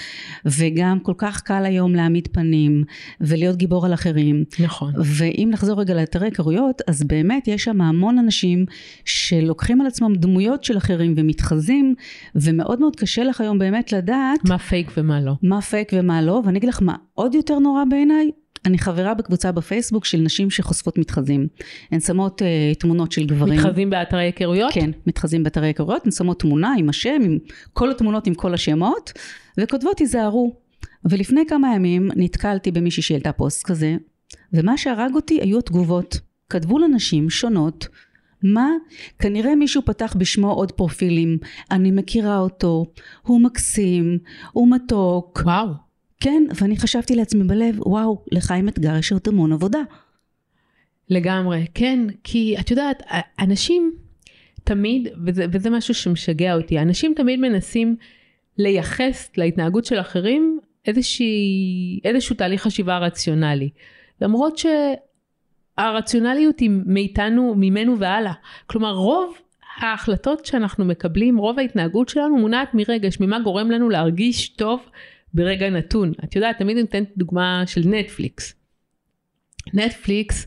וגם כל כך קל היום להעמיד פנים, ולהיות גיבור על אחרים, נכון. ואם נחזור רגע לאתרי היכרויות, אז באמת יש שם המון אנשים שלוקחים על עצמם דמויות של אחרים ומתחזים, ומאוד מאוד קשה לך היום באמת לדעת מה פייק ומה לא. מה פייק ומה לא, ואני אגיד לך מה עוד יותר נורא בעיניי, אני חברה בקבוצה בפייסבוק של נשים שחושפות מתחזים. הן שמות uh, תמונות של גברים. מתחזים באתרי היכרויות? כן, מתחזים באתרי היכרויות, הן שמות תמונה עם השם, עם כל התמונות עם כל השמות, וכותבות תיזהרו. ולפני כמה ימים נתקלתי במישהי שהעלתה פוסט כזה, ומה שהרג אותי היו התגובות. כתבו לנשים שונות, מה? כנראה מישהו פתח בשמו עוד פרופילים, אני מכירה אותו, הוא מקסים, הוא מתוק. וואו. כן, ואני חשבתי לעצמי בלב, וואו, לחיים אתגר יש עוד המון עבודה. לגמרי, כן, כי את יודעת, אנשים תמיד, וזה, וזה משהו שמשגע אותי, אנשים תמיד מנסים לייחס להתנהגות של אחרים איזושהי, איזשהו תהליך חשיבה רציונלי. למרות שהרציונליות היא מאיתנו, ממנו והלאה. כלומר, רוב ההחלטות שאנחנו מקבלים, רוב ההתנהגות שלנו מונעת מרגש, ממה גורם לנו להרגיש טוב ברגע נתון. את יודעת, תמיד אני נותנת דוגמה של נטפליקס. נטפליקס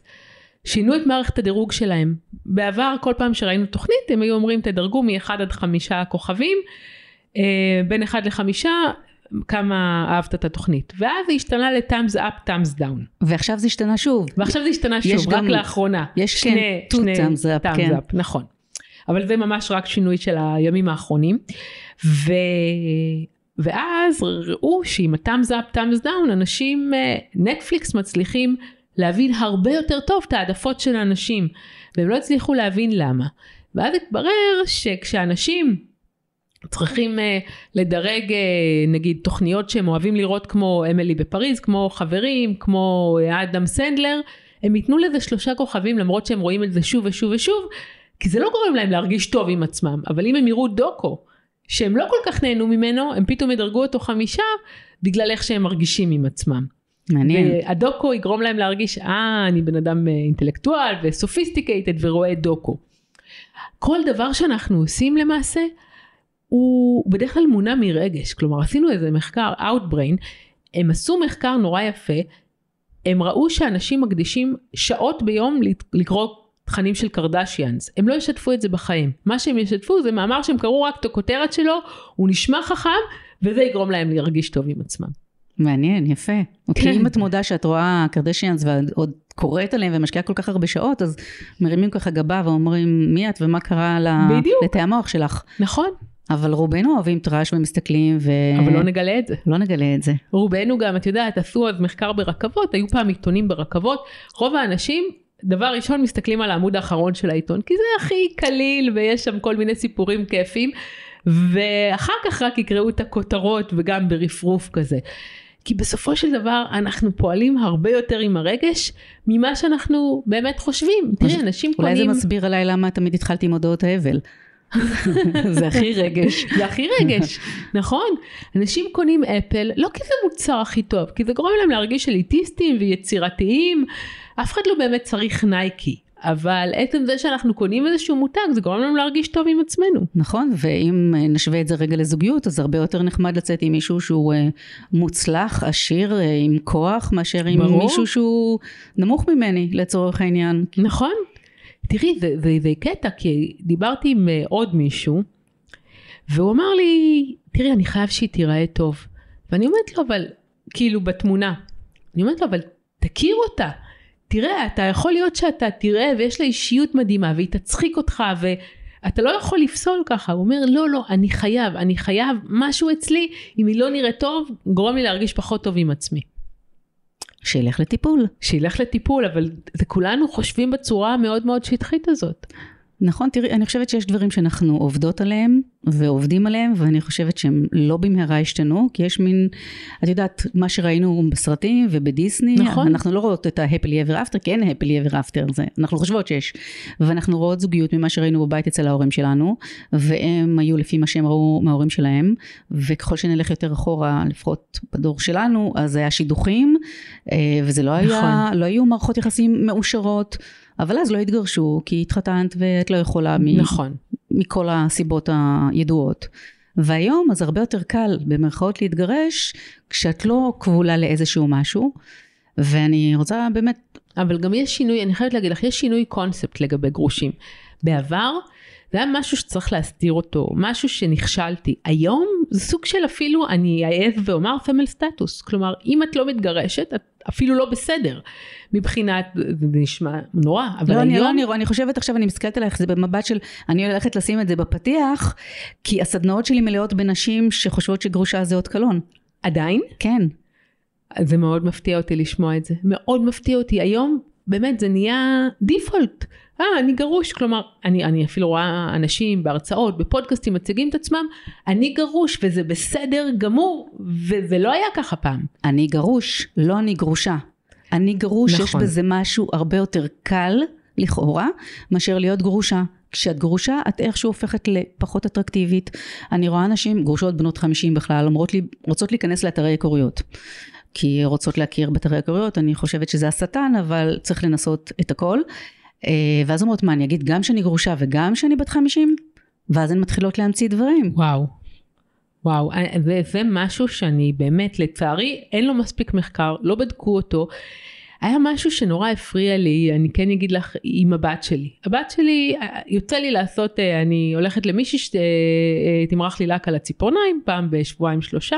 שינו את מערכת הדירוג שלהם. בעבר כל פעם שראינו תוכנית הם היו אומרים תדרגו מ-1 עד 5 כוכבים, אה, בין 1 ל-5 כמה אהבת את התוכנית. ואז זה השתנה ל-thumbs up, thumbs down. ועכשיו זה השתנה שוב. ועכשיו זה השתנה שוב, רק גם, לאחרונה. יש שני, כן, שני thumbs up, thumbs כן. up, נכון. אבל זה ממש רק שינוי של הימים האחרונים. ו... ואז ראו שעם ה-thumbs up, thumbs down, אנשים, נטפליקס אה, מצליחים להבין הרבה יותר טוב את העדפות של האנשים, והם לא הצליחו להבין למה. ואז התברר שכשאנשים צריכים uh, לדרג uh, נגיד תוכניות שהם אוהבים לראות כמו אמילי בפריז, כמו חברים, כמו אדם סנדלר, הם ייתנו לזה שלושה כוכבים למרות שהם רואים את זה שוב ושוב ושוב, כי זה לא גורם להם להרגיש טוב עם עצמם, אבל אם הם יראו דוקו שהם לא כל כך נהנו ממנו, הם פתאום ידרגו אותו חמישה בגלל איך שהם מרגישים עם עצמם. מעניין. והדוקו יגרום להם להרגיש, אה, אני בן אדם אה, אינטלקטואל וסופיסטיקייטד ורואה דוקו. כל דבר שאנחנו עושים למעשה, הוא בדרך כלל מונע מרגש. כלומר, עשינו איזה מחקר, Outbrain, הם עשו מחקר נורא יפה, הם ראו שאנשים מקדישים שעות ביום לקרוא תכנים של קרדשיאנס, הם לא ישתפו את זה בחיים. מה שהם ישתפו זה מאמר שהם קראו רק את הכותרת שלו, הוא נשמע חכם, וזה יגרום להם להרגיש טוב עם עצמם. מעניין, יפה. כן. כי אם את מודה שאת רואה קרדשיאנס ועוד קוראת עליהם ומשקיעה כל כך הרבה שעות, אז מרימים ככה גבה ואומרים מי את ומה קרה לתאי המוח שלך. נכון. אבל רובנו אוהבים טראש ומסתכלים ו... אבל לא נגלה את זה. לא נגלה את זה. רובנו גם, את יודעת, עשו אז מחקר ברכבות, היו פעם עיתונים ברכבות, רוב האנשים דבר ראשון מסתכלים על העמוד האחרון של העיתון, כי זה הכי קליל ויש שם כל מיני סיפורים כיפים, ואחר כך רק יקראו את הכותרות וגם ברפרוף כזה. כי בסופו של דבר אנחנו פועלים הרבה יותר עם הרגש ממה שאנחנו באמת חושבים. תראי, אנשים אולי קונים... אולי זה מסביר עליי למה תמיד התחלתי עם הודעות האבל. זה הכי רגש. זה הכי רגש, נכון. אנשים קונים אפל לא כי זה מוצר הכי טוב, כי זה גורם להם להרגיש אליטיסטים ויצירתיים. אף אחד לא באמת צריך נייקי. אבל עצם זה שאנחנו קונים איזשהו מותג זה גורם לנו להרגיש טוב עם עצמנו. נכון ואם אה, נשווה את זה רגע לזוגיות אז הרבה יותר נחמד לצאת עם מישהו שהוא אה, מוצלח עשיר אה, עם כוח מאשר עם ברור. מישהו שהוא נמוך ממני לצורך העניין. נכון. תראי זה, זה, זה קטע כי דיברתי עם עוד מישהו והוא אמר לי תראי אני חייב שהיא תיראה טוב ואני אומרת לו אבל כאילו בתמונה אני אומרת לו אבל תכיר אותה תראה, אתה יכול להיות שאתה תראה ויש לה אישיות מדהימה והיא תצחיק אותך ואתה לא יכול לפסול ככה. הוא אומר, לא, לא, אני חייב, אני חייב, משהו אצלי, אם היא לא נראית טוב, גורם לי להרגיש פחות טוב עם עצמי. שילך לטיפול. שילך לטיפול, אבל כולנו חושבים בצורה המאוד מאוד שטחית הזאת. נכון, תראי, אני חושבת שיש דברים שאנחנו עובדות עליהם ועובדים עליהם, ואני חושבת שהם לא במהרה השתנו, כי יש מין, את יודעת, מה שראינו בסרטים ובדיסני, נכון. אנחנו לא רואות את ה-happily ever after, כי אין happily ever after, זה, אנחנו חושבות שיש, ואנחנו רואות זוגיות ממה שראינו בבית אצל ההורים שלנו, והם היו לפי מה שהם ראו מההורים שלהם, וככל שנלך יותר אחורה, לפחות בדור שלנו, אז היה שידוכים, אה, וזה לא נכון. היה, לא היו מערכות יחסים מאושרות. אבל אז לא התגרשו, כי התחתנת ואת לא יכולה מ- נכון. מכל הסיבות הידועות. והיום אז הרבה יותר קל במרכאות להתגרש, כשאת לא כבולה לאיזשהו משהו. ואני רוצה באמת... אבל גם יש שינוי, אני חייבת להגיד לך, יש שינוי קונספט לגבי גרושים. בעבר זה היה משהו שצריך להסתיר אותו, משהו שנכשלתי. היום זה סוג של אפילו, אני אעז ואומר פמיל סטטוס. כלומר, אם את לא מתגרשת, את אפילו לא בסדר. מבחינת, זה נשמע נורא, אבל לא, היום... אני, לא, אני, אני חושבת עכשיו, אני מסתכלת עלייך, זה במבט של, אני הולכת לשים את זה בפתיח, כי הסדנאות שלי מלאות בנשים שחושבות שגרושה זה אות קלון. עדיין? כן. זה מאוד מפתיע אותי לשמוע את זה. מאוד מפתיע אותי. היום, באמת, זה נהיה דיפולט. אה, אני גרוש. כלומר, אני, אני אפילו רואה אנשים בהרצאות, בפודקאסטים, מציגים את עצמם, אני גרוש, וזה בסדר גמור, וזה לא היה ככה פעם. אני גרוש, לא אני גרושה. אני גרוש, נכון. יש בזה משהו הרבה יותר קל, לכאורה, מאשר להיות גרושה. כשאת גרושה, את איכשהו הופכת לפחות אטרקטיבית. אני רואה נשים, גרושות בנות 50 בכלל, אומרות לי, רוצות להיכנס לאתרי היכרויות. כי רוצות להכיר באתרי היכרויות, אני חושבת שזה השטן, אבל צריך לנסות את הכל. אה, ואז אומרות, מה, אני אגיד גם שאני גרושה וגם שאני בת 50? ואז הן מתחילות להמציא דברים. וואו. וואו, וזה משהו שאני באמת, לצערי, אין לו מספיק מחקר, לא בדקו אותו. היה משהו שנורא הפריע לי, אני כן אגיד לך, עם הבת שלי. הבת שלי, יוצא לי לעשות, אני הולכת למישהי שתמרח לי לק על הציפורניים, פעם בשבועיים שלושה,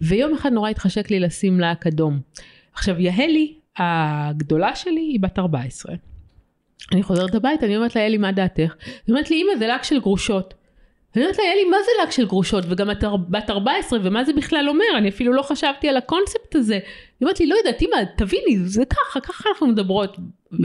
ויום אחד נורא התחשק לי לשים לק אדום. עכשיו, יהלי, הגדולה שלי, היא בת 14. אני חוזרת הביתה, אני אומרת לה, יהלי, מה דעתך? היא אומרת לי, אמא, זה לק של גרושות. אני אומרת לה, יאלי, מה זה לק של גרושות? וגם את בת 14, ומה זה בכלל אומר? אני אפילו לא חשבתי על הקונספט הזה. היא אומרת לי, לא יודעת, אמא, תביני, זה ככה, ככה אנחנו מדברות.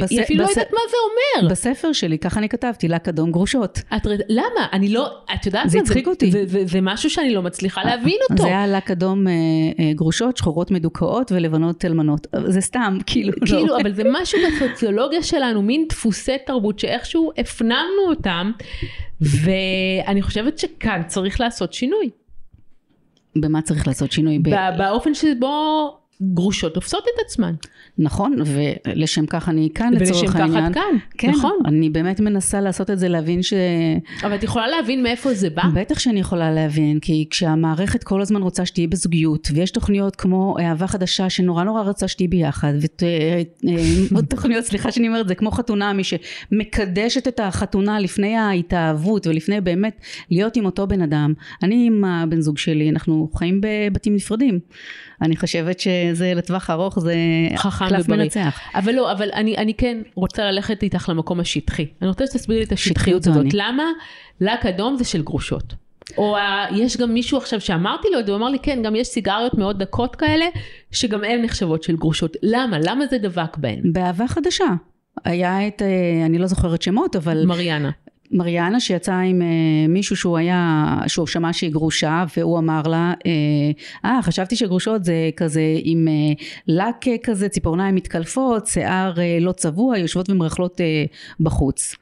היא אפילו בס... לא יודעת מה זה אומר. בספר שלי, ככה אני כתבתי, לק אדום גרושות. את, למה? אני לא, את יודעת זה הצחיק אותי. זה, זה, זה משהו שאני לא מצליחה להבין אותו. זה היה לק אדום אה, אה, גרושות, שחורות מדוכאות ולבנות אלמנות. זה סתם, כאילו. כאילו, לא. אבל זה משהו בסוציולוגיה שלנו, מין דפוסי תרבות שאיכשהו הפנמנו אותם, ואני חושבת שכאן צריך לעשות שינוי. במה צריך לעשות שינוי? באופן שבו גרושות תופסות את עצמן. נכון, ולשם כך אני כאן לצורך העניין. ולשם כך את כאן, כן, נכון. אני באמת מנסה לעשות את זה, להבין ש... אבל את יכולה להבין מאיפה זה בא? בטח שאני יכולה להבין, כי כשהמערכת כל הזמן רוצה שתהיי בזוגיות, ויש תוכניות כמו אהבה חדשה שנורא נורא רצה שתהיי ביחד, ועוד תוכניות, סליחה שאני אומרת, זה כמו חתונה, מי שמקדשת את החתונה לפני ההתאהבות, ולפני באמת להיות עם אותו בן אדם. אני עם הבן זוג שלי, אנחנו חיים בבתים נפרדים. אני חושבת שזה לטווח ארוך זה קלף מנצח. אבל לא, אבל אני, אני כן רוצה ללכת איתך למקום השטחי. אני רוצה שתסבירי לי את השטחיות הזאת. למה לק אדום זה של גרושות? או יש גם מישהו עכשיו שאמרתי לו את זה, הוא אמר לי כן, גם יש סיגריות מאוד דקות כאלה, שגם הן נחשבות של גרושות. למה? למה זה דבק בהן? באהבה חדשה. היה את, אני לא זוכרת שמות, אבל... מריאנה. מריאנה שיצאה עם אה, מישהו שהוא היה, שהוא שמע שהיא גרושה והוא אמר לה, אה, חשבתי שגרושות זה כזה עם אה, לק כזה, ציפורניים מתקלפות, שיער אה, לא צבוע, יושבות ומרכלות אה, בחוץ.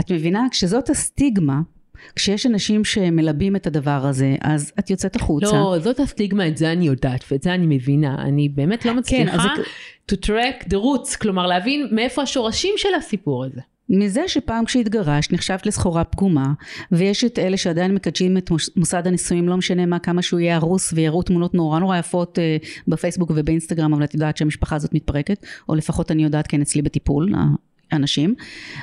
את מבינה? כשזאת הסטיגמה, כשיש אנשים שמלבים את הדבר הזה, אז את יוצאת החוצה. לא, זאת הסטיגמה, את זה אני יודעת, ואת זה אני מבינה. אני באמת לא מצליחה כן, to track the roots, כלומר להבין מאיפה השורשים של הסיפור הזה. מזה שפעם כשהתגרשת נחשבת לסחורה פגומה ויש את אלה שעדיין מקדשים את מוסד הנישואים לא משנה מה כמה שהוא יהיה הרוס ויראו תמונות נורא נורא יפות אה, בפייסבוק ובאינסטגרם אבל את יודעת שהמשפחה הזאת מתפרקת או לפחות אני יודעת כן אצלי בטיפול אנשים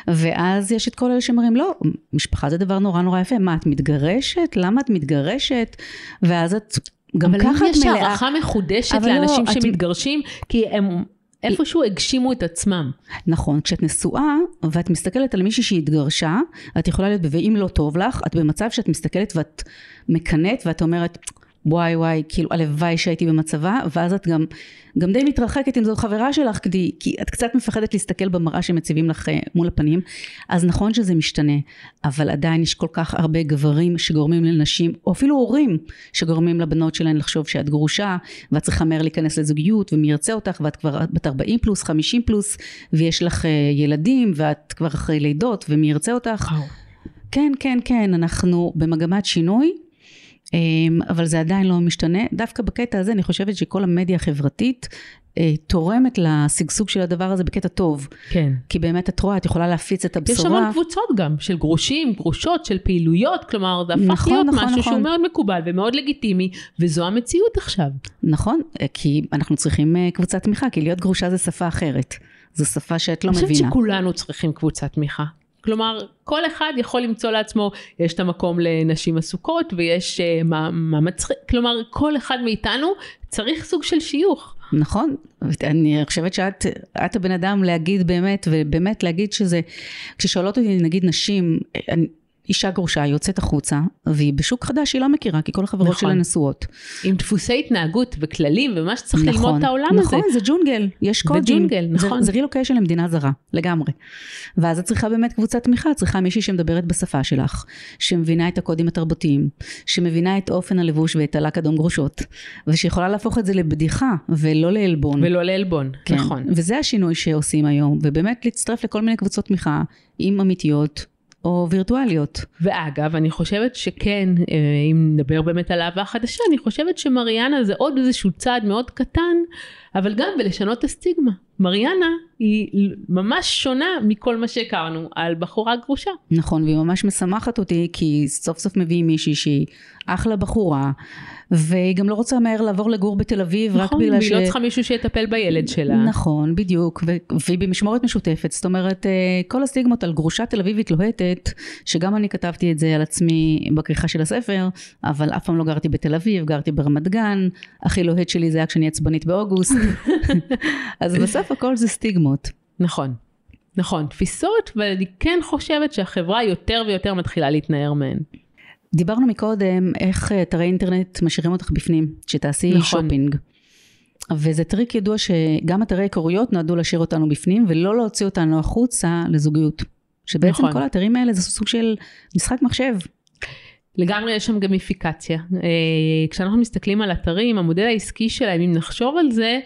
ואז יש את כל אלה שאומרים לא משפחה זה דבר נורא נורא יפה מה את מתגרשת? למה את מתגרשת? ואז את גם ככה את מלאה. אבל אם יש הערכה מחודשת לאנשים לא, שמתגרשים את... כי הם איפשהו הגשימו את עצמם. נכון, כשאת נשואה ואת מסתכלת על מישהי שהתגרשה, את יכולה להיות, ואם לא טוב לך, את במצב שאת מסתכלת ואת מקנאת ואת אומרת, וואי וואי, כאילו הלוואי שהייתי במצבה, ואז את גם, גם די מתרחקת אם זאת חברה שלך, כי, כי את קצת מפחדת להסתכל במראה שמציבים לך אה, מול הפנים, אז נכון שזה משתנה, אבל עדיין יש כל כך הרבה גברים שגורמים לנשים, או אפילו הורים שגורמים לבנות שלהן לחשוב שאת גרושה, ואת צריכה מהר להיכנס לזוגיות, ומי ירצה אותך, ואת כבר בת 40 פלוס, 50 פלוס, ויש לך אה, ילדים, ואת כבר אחרי לידות, ומי ירצה אותך. כן, כן, כן, אנחנו במגמת שינוי. אבל זה עדיין לא משתנה. דווקא בקטע הזה אני חושבת שכל המדיה החברתית אה, תורמת לשגשוג של הדבר הזה בקטע טוב. כן. כי באמת את רואה, את יכולה להפיץ את הבשורה. יש המון קבוצות גם, של גרושים, גרושות, של פעילויות, כלומר זה הפך נכון, להיות נכון, משהו נכון. שהוא מאוד מקובל ומאוד לגיטימי, וזו המציאות עכשיו. נכון, כי אנחנו צריכים אה, קבוצת תמיכה, כי להיות גרושה זה שפה אחרת. זו שפה שאת לא אני מבינה. חושבת שכולנו צריכים קבוצת תמיכה. כלומר, כל אחד יכול למצוא לעצמו, יש את המקום לנשים עסוקות ויש uh, מה, מה מצחיק, כלומר, כל אחד מאיתנו צריך סוג של שיוך. נכון, אני חושבת שאת את הבן אדם להגיד באמת, ובאמת להגיד שזה, כששואלות אותי נגיד נשים, אני, אישה גרושה יוצאת החוצה, והיא בשוק חדש שהיא לא מכירה, כי כל החברות נכון. שלה נשואות. עם דפוסי התנהגות וכללים ומה שצריך נכון, ללמוד את העולם נכון, הזה. נכון, זה ג'ונגל, יש קודים. זה ג'ונגל, נכון. זה, זה רילוקיישן למדינה זרה, לגמרי. ואז את צריכה באמת קבוצת תמיכה, את צריכה מישהי שמדברת בשפה שלך, שמבינה את הקודים התרבותיים, שמבינה את אופן הלבוש ואת הלק אדום גרושות, ושיכולה להפוך את זה לבדיחה, ולא לעלבון. ולא לעלבון, כן. נכון. וזה השינוי שעושים היום, ובאמת להצטרף לכל מיני קבוצות תמיכה, עם אמיתיות, או וירטואליות. ואגב, אני חושבת שכן, אה, אם נדבר באמת על אהבה חדשה, אני חושבת שמריאנה זה עוד איזשהו צעד מאוד קטן, אבל גם בלשנות את הסטיגמה. מריאנה היא ממש שונה מכל מה שהכרנו על בחורה גרושה. נכון, והיא ממש משמחת אותי, כי סוף סוף מביאים מישהי שהיא אחלה בחורה. והיא גם לא רוצה מהר לעבור לגור בתל אביב נכון, רק בגלל ש... נכון, והיא לא צריכה מישהו שיטפל בילד שלה. נכון, בדיוק, ו... והיא במשמורת משותפת, זאת אומרת, אה, כל הסטיגמות על גרושה תל אביבית לוהטת, שגם אני כתבתי את זה על עצמי בכריכה של הספר, אבל אף פעם לא גרתי בתל אביב, גרתי ברמת גן, הכי לוהט שלי זה היה כשאני עצבנית באוגוסט, אז בסוף הכל זה סטיגמות. נכון. נכון, תפיסות, ואני כן חושבת שהחברה יותר ויותר מתחילה להתנער מהן. דיברנו מקודם איך אתרי אינטרנט משאירים אותך בפנים, שתעשי נכון. שופינג. וזה טריק ידוע שגם אתרי היכרויות נועדו להשאיר אותנו בפנים ולא להוציא אותנו החוצה לזוגיות. שבעצם נכון. כל האתרים האלה זה סוג של משחק מחשב. לגמרי יש שם גמיפיקציה. אה, כשאנחנו מסתכלים על אתרים, המודל העסקי שלהם, אם נחשוב על זה,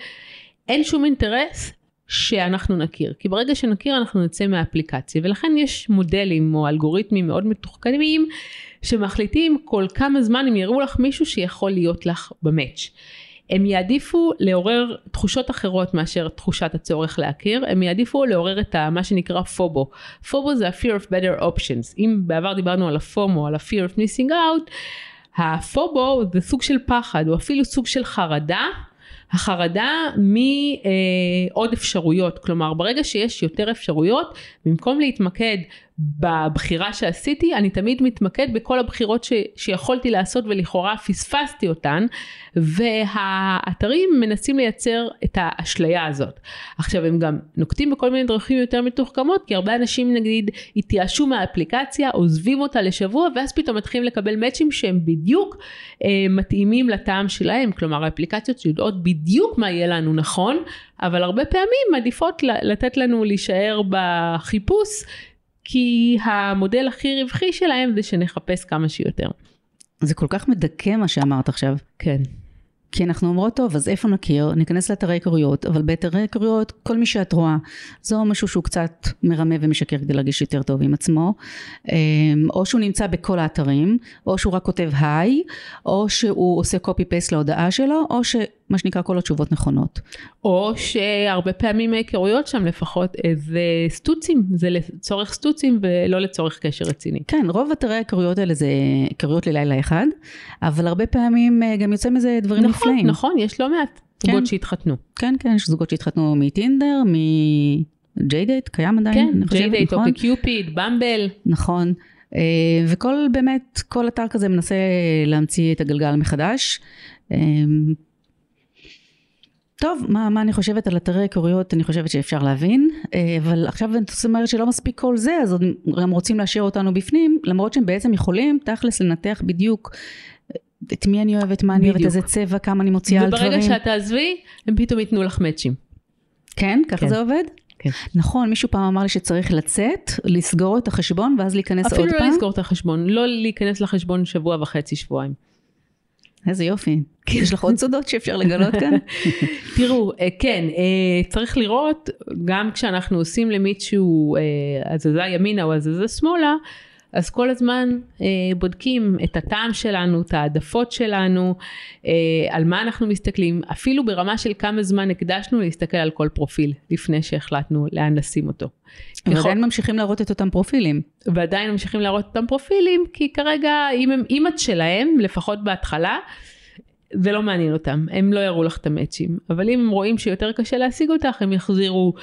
אין שום אינטרס שאנחנו נכיר. כי ברגע שנכיר אנחנו נצא מהאפליקציה, ולכן יש מודלים או אלגוריתמים מאוד מתוחכמים שמחליטים כל כמה זמן הם יראו לך מישהו שיכול להיות לך במאץ'. הם יעדיפו לעורר תחושות אחרות מאשר תחושת הצורך להכיר, הם יעדיפו לעורר את מה שנקרא פובו. פובו זה ה-fear of better options. אם בעבר דיברנו על הפומו, על ה-fear of missing out, הפובו זה סוג של פחד, או אפילו סוג של חרדה החרדה מעוד אפשרויות, כלומר ברגע שיש יותר אפשרויות, במקום להתמקד בבחירה שעשיתי, אני תמיד מתמקד בכל הבחירות ש, שיכולתי לעשות ולכאורה פספסתי אותן, והאתרים מנסים לייצר את האשליה הזאת. עכשיו הם גם נוקטים בכל מיני דרכים יותר מתוחכמות, כי הרבה אנשים נגיד התייאשו מהאפליקציה, עוזבים אותה לשבוע, ואז פתאום מתחילים לקבל מאצ'ים שהם בדיוק אה, מתאימים לטעם שלהם, כלומר האפליקציות יודעות בדיוק מה יהיה לנו נכון, אבל הרבה פעמים מעדיפות לתת לנו להישאר בחיפוש. כי המודל הכי רווחי שלהם זה שנחפש כמה שיותר. זה כל כך מדכא מה שאמרת עכשיו. כן. כי אנחנו אומרות, טוב, אז איפה נכיר? ניכנס לאתרי היכרויות, אבל באתרי היכרויות, כל מי שאת רואה, זה משהו שהוא קצת מרמה ומשקר כדי להרגיש יותר טוב עם עצמו, אמ, או שהוא נמצא בכל האתרים, או שהוא רק כותב היי, או שהוא עושה קופי פייסט להודעה שלו, או ש... מה שנקרא כל התשובות נכונות. או שהרבה פעמים ההיכרויות שם לפחות זה סטוצים, זה לצורך סטוצים ולא לצורך קשר רציני. כן, רוב אתרי ההיכרויות האלה זה היכרויות ללילה אחד, אבל הרבה פעמים אה, גם יוצא מזה דברים נכון, נפלאים. נכון, נכון, יש לא מעט זוגות כן, שהתחתנו. כן, כן, יש זוגות שהתחתנו מטינדר, מג'יי קיים עדיין, כן, ג'יי דייט, נכון? קיופיד, במבל. נכון. אה, וכל באמת, כל אתר כזה מנסה להמציא את הגלגל מחדש. טוב, מה, מה אני חושבת על אתרי היכרויות, אני חושבת שאפשר להבין, אה, אבל עכשיו את אומרת שלא מספיק כל זה, אז הם רוצים להשאיר אותנו בפנים, למרות שהם בעצם יכולים תכלס לנתח בדיוק אה, את מי אני אוהבת, מה אני אוהבת, איזה צבע, כמה אני מוציאה על דברים. וברגע שאת תעזבי, הם פתאום ייתנו לך מאצ'ים. כן? ככה כן. זה עובד? כן. נכון, מישהו פעם אמר לי שצריך לצאת, לסגור את החשבון ואז להיכנס עוד פעם. אפילו לא לסגור את החשבון, לא להיכנס לחשבון שבוע וחצי, שבועיים. איזה יופי. יש לך עוד סודות שאפשר לגלות כאן? תראו, אה, כן, אה, צריך לראות, גם כשאנחנו עושים למישהו אה, הזזה ימינה או הזזה שמאלה, אז כל הזמן אה, בודקים את הטעם שלנו, את העדפות שלנו, אה, על מה אנחנו מסתכלים, אפילו ברמה של כמה זמן הקדשנו להסתכל על כל פרופיל לפני שהחלטנו לאן לשים אותו. ועדיין יכול... ממשיכים להראות את אותם פרופילים. ועדיין ממשיכים להראות את אותם פרופילים, כי כרגע אם הם אימא שלהם, לפחות בהתחלה, זה לא מעניין אותם, הם לא יראו לך את המאצ'ים, אבל אם הם רואים שיותר קשה להשיג אותך, הם יחזירו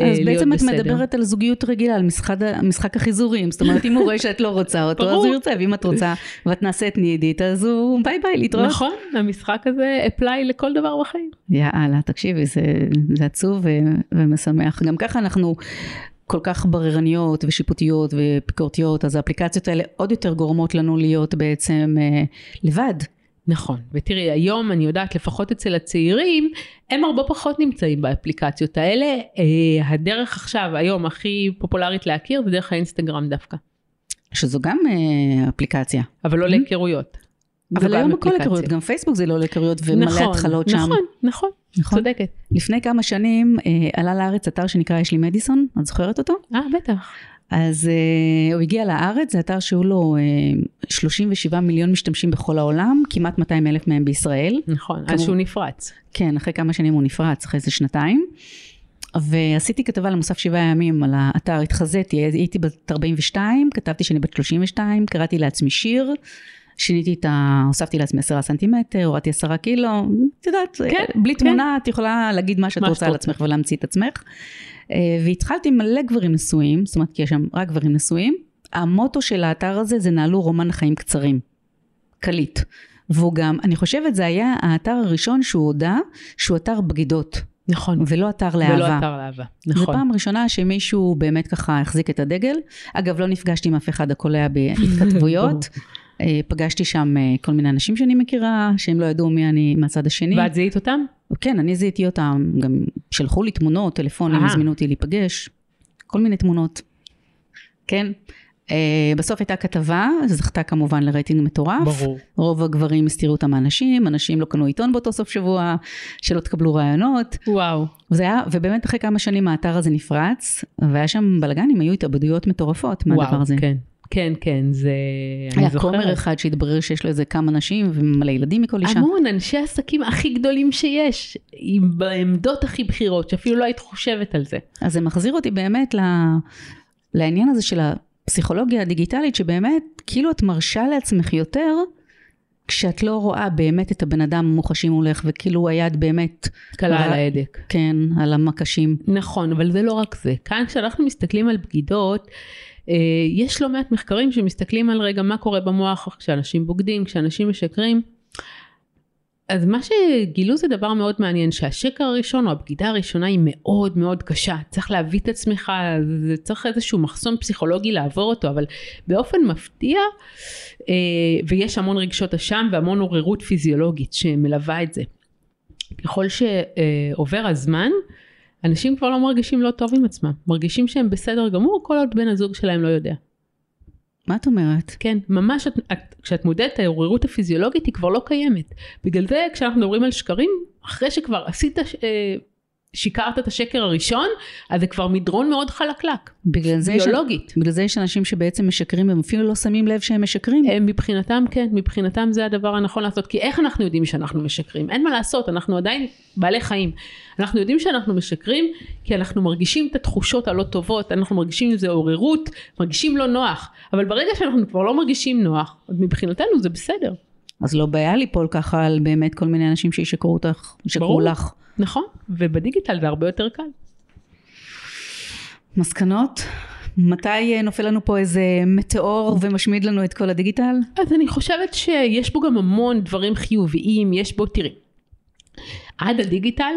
אה, אז להיות בעצם את בסדר. מדברת על זוגיות רגילה, על משחק, משחק החיזורים. זאת אומרת, אם הוא רואה שאת לא רוצה אותו, אז. הוא ירצה, ואם את רוצה ואת נעשית נידית, אז הוא ביי ביי, להתראות. נכון, המשחק הזה אפליי לכל דבר בחיים. יאללה, תקשיבי, זה, זה עצוב ו- ומשמח. גם ככה אנחנו כל כך בררניות ושיפוטיות וביקורתיות, אז האפליקציות האלה עוד יותר גורמות לנו להיות בעצם אה, לבד. נכון, ותראי היום אני יודעת לפחות אצל הצעירים הם הרבה פחות נמצאים באפליקציות האלה, אה, הדרך עכשיו היום הכי פופולרית להכיר זה דרך האינסטגרם דווקא, שזו גם אה, אפליקציה. אבל לא Mhm. להיכרויות. אבל היום הכל. היכרויות, גם פייסבוק זה לא להיכרויות ומלא נכון, התחלות שם. נכון, נכון, נכון. צודקת. לפני כמה שנים אה, עלה לארץ אתר שנקרא יש לי מדיסון, את זוכרת אותו? אה בטח. אז אה, הוא הגיע לארץ, זה אתר שהוא לו אה, 37 מיליון משתמשים בכל העולם, כמעט 200 אלף מהם בישראל. נכון, כמו- אז שהוא נפרץ. כן, אחרי כמה שנים הוא נפרץ, אחרי איזה שנתיים. ועשיתי כתבה למוסף שבעה ימים על האתר, התחזיתי, הייתי בת 42, כתבתי שאני בת 32, קראתי לעצמי שיר, שיניתי את ה... הוספתי לעצמי 10 סנטימטר, הורדתי 10 קילו, את יודעת, כן, בלי כן. תמונה את יכולה להגיד מה שאת מה רוצה על. עצמך ולהמציא את עצמך. אה, והתחלתי מלא גברים נשואים, זאת אומרת כי יש שם רק גברים נשואים. המוטו של האתר הזה זה נעלו רומן חיים קצרים. קליט. והוא גם, אני חושבת זה היה האתר הראשון שהוא הודה שהוא אתר בגידות, נכון. ולא אתר לאהבה. ולא אתר לאהבה. זו נכון. פעם ראשונה שמישהו באמת ככה החזיק את הדגל. אגב, לא נפגשתי עם אף אחד הקולע בהתכתבויות. אה, פגשתי שם אה, כל מיני אנשים שאני מכירה, שהם לא ידעו מי אני מהצד השני. ואת זיהית אותם? כן, אני זיהיתי אותם, גם שלחו לי תמונות, טלפונים, אה. הזמינו אותי להיפגש, כל מיני תמונות. כן. Uh, בסוף הייתה כתבה, זכתה כמובן לרייטינג מטורף. ברור. רוב הגברים הסתירו אותם מהנשים, אנשים לא קנו עיתון באותו סוף שבוע, שלא תקבלו רעיונות. וואו. וזה היה, ובאמת אחרי כמה שנים האתר הזה נפרץ, והיה שם בלאגנים, היו התאבדויות מטורפות מהדבר וואו, הזה. כן. כן, כן, זה... היה. כומר אחד שהתברר שיש לו איזה כמה נשים ומלא ילדים מכל אישה. המון, אנשי העסקים הכי גדולים שיש, עם בעמדות הכי בכירות, שאפילו לא היית חושבת על זה. אז זה מחזיר אותי באמת ל... לעניין הזה של הפסיכולוגיה הדיגיטלית, שבאמת, כאילו את מרשה לעצמך יותר, כשאת לא רואה באמת את הבן אדם מוחשי מולך, וכאילו היד באמת, קלה על ההדק. כן, על המקשים. נכון, אבל זה לא רק זה. כאן כשאנחנו מסתכלים על בגידות, יש לא מעט מחקרים שמסתכלים על רגע מה קורה במוח כשאנשים בוגדים, כשאנשים משקרים. אז מה שגילו זה דבר מאוד מעניין, שהשקר הראשון או הבגידה הראשונה היא מאוד מאוד קשה. צריך להביא את עצמך, זה צריך איזשהו מחסום פסיכולוגי לעבור אותו, אבל באופן מפתיע, אה, ויש המון רגשות אשם והמון עוררות פיזיולוגית שמלווה את זה. ככל שעובר הזמן, אנשים כבר לא מרגישים לא טוב עם עצמם, מרגישים שהם בסדר גמור כל עוד בן הזוג שלהם לא יודע. מה את אומרת? כן, ממש את, את, כשאת מודדת העוררות הפיזיולוגית היא כבר לא קיימת. בגלל זה כשאנחנו מדברים על שקרים, אחרי שכבר עשית, אה, שיקרת את השקר הראשון, אז זה כבר מדרון מאוד חלקלק, בגלל זה, יש, ביולוגית. בגלל זה יש אנשים שבעצם משקרים, והם אפילו לא שמים לב שהם משקרים. הם מבחינתם כן, מבחינתם זה הדבר הנכון לעשות, כי איך אנחנו יודעים שאנחנו משקרים? אין מה לעשות, אנחנו עדיין בעלי חיים. אנחנו יודעים שאנחנו משקרים, כי אנחנו מרגישים את התחושות הלא טובות, אנחנו מרגישים איזו עוררות, מרגישים לא נוח, אבל ברגע שאנחנו כבר לא מרגישים נוח, מבחינתנו זה בסדר. אז לא בעיה ליפול ככה על באמת כל מיני אנשים שישקרו אותך, ישקרו. לך. נכון, ובדיגיטל זה הרבה יותר קל. מסקנות? מתי אה, נופל לנו פה איזה מטאור ומשמיד לנו את כל הדיגיטל? אז אני חושבת שיש בו גם המון דברים חיוביים, יש בו, תראי, עד הדיגיטל,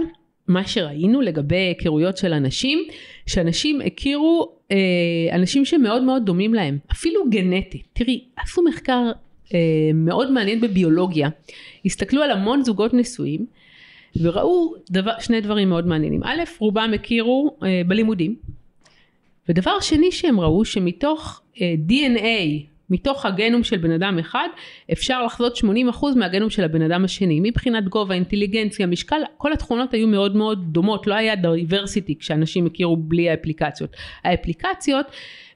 מה שראינו לגבי היכרויות של אנשים, שאנשים הכירו אה, אנשים שמאוד מאוד דומים להם, אפילו גנטית. תראי, עשו מחקר מאוד מעניין בביולוגיה, הסתכלו על המון זוגות נשואים, וראו דבר, שני דברים מאוד מעניינים. א', רובם הכירו אה, בלימודים, ודבר שני שהם ראו שמתוך אה, DNA, מתוך הגנום של בן אדם אחד, אפשר לחזות 80% מהגנום של הבן אדם השני. מבחינת גובה, אינטליגנציה, משקל, כל התכונות היו מאוד מאוד דומות, לא היה diversity כשאנשים הכירו בלי האפליקציות. האפליקציות,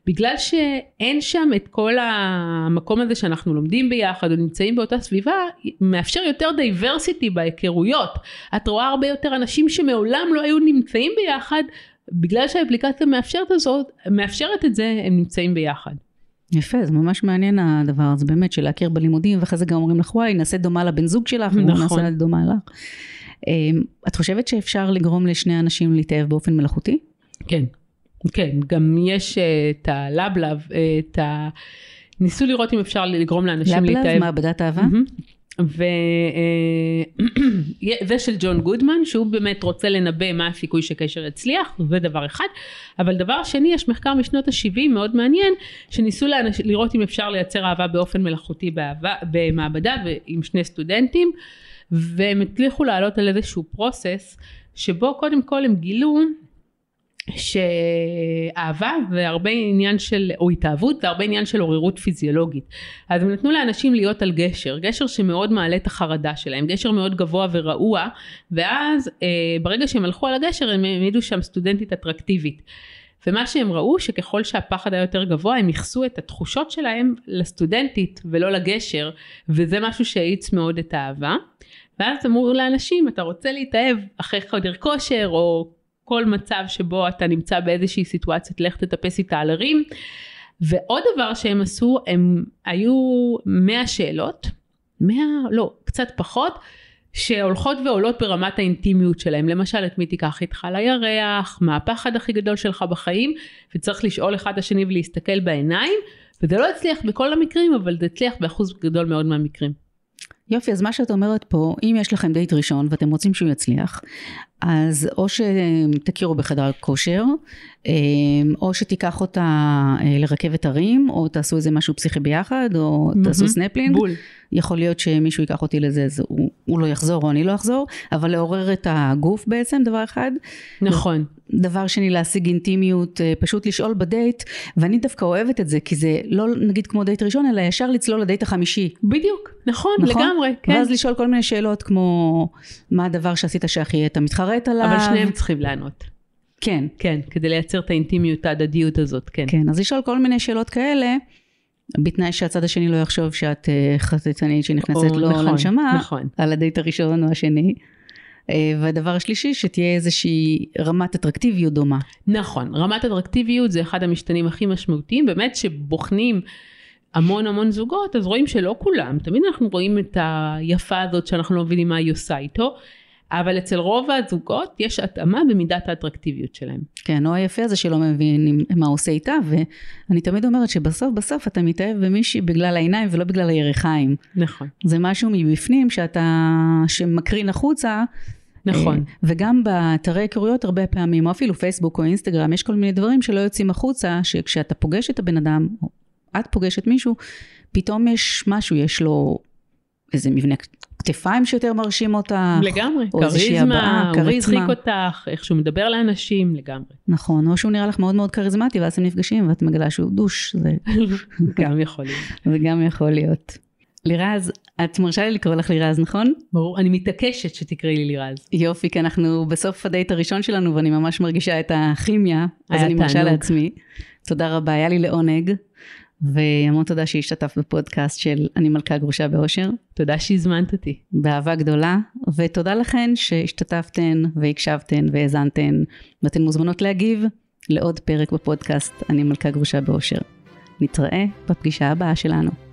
בגלל שאין שם את כל המקום הזה שאנחנו לומדים ביחד או נמצאים באותה סביבה, מאפשר יותר diversity בהיכרויות. את רואה הרבה יותר אנשים שמעולם לא היו נמצאים ביחד, בגלל שהאפליקציה מאפשרת, הזאת, מאפשרת את זה, הם נמצאים ביחד. יפה, זה ממש מעניין הדבר הזה, באמת, של להכיר בלימודים, ואחרי זה גם אומרים לך, וואי, נעשה דומה לבן זוג שלך, נכון. נעשה דומה לך. אמ, את חושבת שאפשר לגרום לשני אנשים להתאהב באופן מלאכותי? כן, כן, גם יש אה, את הלבלב, אה, את ה... ניסו לראות אם אפשר לגרום לאנשים להתאהב. לבלב, מעבדת אהבה? וזה של ג'ון גודמן שהוא באמת רוצה לנבא מה הסיכוי שקשר יצליח זה דבר אחד אבל דבר שני יש מחקר משנות ה-70 מאוד מעניין שניסו לאנש, לראות אם אפשר לייצר אהבה באופן מלאכותי באהבה, במעבדה עם שני סטודנטים והם הצליחו לעלות על איזשהו פרוסס שבו קודם כל הם גילו שאהבה זה הרבה עניין של, או התאהבות זה הרבה עניין של עוררות פיזיולוגית. אז הם נתנו לאנשים להיות על גשר, גשר שמאוד מעלה את החרדה שלהם, גשר מאוד גבוה ורעוע, ואז אה, ברגע שהם הלכו על הגשר הם העמידו שם סטודנטית אטרקטיבית. ומה שהם ראו שככל שהפחד היה יותר גבוה הם ייחסו את התחושות שלהם לסטודנטית ולא לגשר וזה משהו שהאיץ מאוד את האהבה ואז אמרו לאנשים אתה רוצה להתאהב אחרי חדר כושר או כל מצב שבו אתה נמצא באיזושהי סיטואציה, לך תטפס איתה על הרים. ועוד דבר שהם עשו, הם היו 100 שאלות, 100, לא, קצת פחות, שהולכות ועולות ברמת האינטימיות שלהם. למשל, את מי תיקח איתך לירח, מה הפחד הכי גדול שלך בחיים, וצריך לשאול אחד השני ולהסתכל בעיניים, וזה לא הצליח בכל המקרים, אבל זה הצליח באחוז גדול מאוד מהמקרים. יופי, אז מה שאת אומרת פה, אם יש לכם דייט ראשון ואתם רוצים שהוא יצליח, אז או שתכירו בחדר כושר, אה, או שתיקח אותה אה, לרכבת הרים, או תעשו איזה משהו פסיכי ביחד, או mm-hmm. תעשו סנפלינג. בול. יכול להיות שמישהו ייקח אותי לזה, אז הוא, הוא לא יחזור או אני לא אחזור, אבל לעורר את הגוף בעצם, דבר אחד. נכון. דבר שני, להשיג אינטימיות, אה, פשוט לשאול בדייט, ואני דווקא אוהבת את זה, כי זה לא נגיד כמו דייט ראשון, אלא ישר לצלול לדייט החמישי. בדיוק, נכון, נכון? לגמרי, כן. ואז לשאול כל מיני שאלות כמו, מה הדבר שעשית שהכי אתה מתחרט עליו? אבל שניהם צריכים לענות. כן. כן, כדי לייצר את האינטימיות, ההדדיות הזאת, כן. כן, אז לשאול כל מיני שאלות כאלה. בתנאי שהצד השני לא יחשוב שאת אה, חטטנית שנכנסת לו נכון, לנשמה, נכון. על הדייט הראשון או השני. אה, והדבר השלישי, שתהיה איזושהי רמת אטרקטיביות דומה. נכון, רמת אטרקטיביות זה אחד המשתנים הכי משמעותיים, באמת שבוחנים המון המון זוגות, אז רואים שלא כולם, תמיד אנחנו רואים את היפה הזאת שאנחנו לא מבינים מה היא עושה איתו, אבל אצל רוב הזוגות יש התאמה במידת האטרקטיביות שלהם. כן, או היפה הזה שלא מבין מה עושה איתה, ואני תמיד אומרת שבסוף בסוף אתה מתאהב במישהי בגלל העיניים ולא בגלל הירכיים. נכון. זה משהו מבפנים שאתה, שמקרין החוצה. נכון. אה, וגם באתרי היכרויות הרבה פעמים, או אפילו פייסבוק או אינסטגרם, יש כל מיני דברים שלא יוצאים החוצה, שכשאתה פוגש את הבן אדם, או את פוגשת מישהו, פתאום יש משהו, יש לו איזה מבנה כתפיים שיותר מרשים אותך. לגמרי, כריזמה, הוא מצחיק אותך, איך שהוא מדבר לאנשים, לגמרי. נכון, או שהוא נראה לך מאוד מאוד כריזמטי, ואז אתם נפגשים ואת מגלה שהוא דוש. זה... גם יכול להיות. זה גם יכול להיות. לירז, את מרשה לי לקרוא לך לירז, נכון? ברור, אני מתעקשת שתקראי לי לירז. יופי, כי אנחנו בסוף הדייט הראשון שלנו ואני ממש מרגישה את הכימיה, אז אני מרשה לעצמי. תודה רבה, היה לי לעונג. והמון תודה שהשתתפת בפודקאסט של אני מלכה גרושה באושר. תודה שהזמנת אותי. באהבה גדולה, ותודה לכן שהשתתפתן והקשבתן והאזנתן, ואתן מוזמנות להגיב לעוד פרק בפודקאסט אני מלכה גרושה באושר. נתראה בפגישה הבאה שלנו.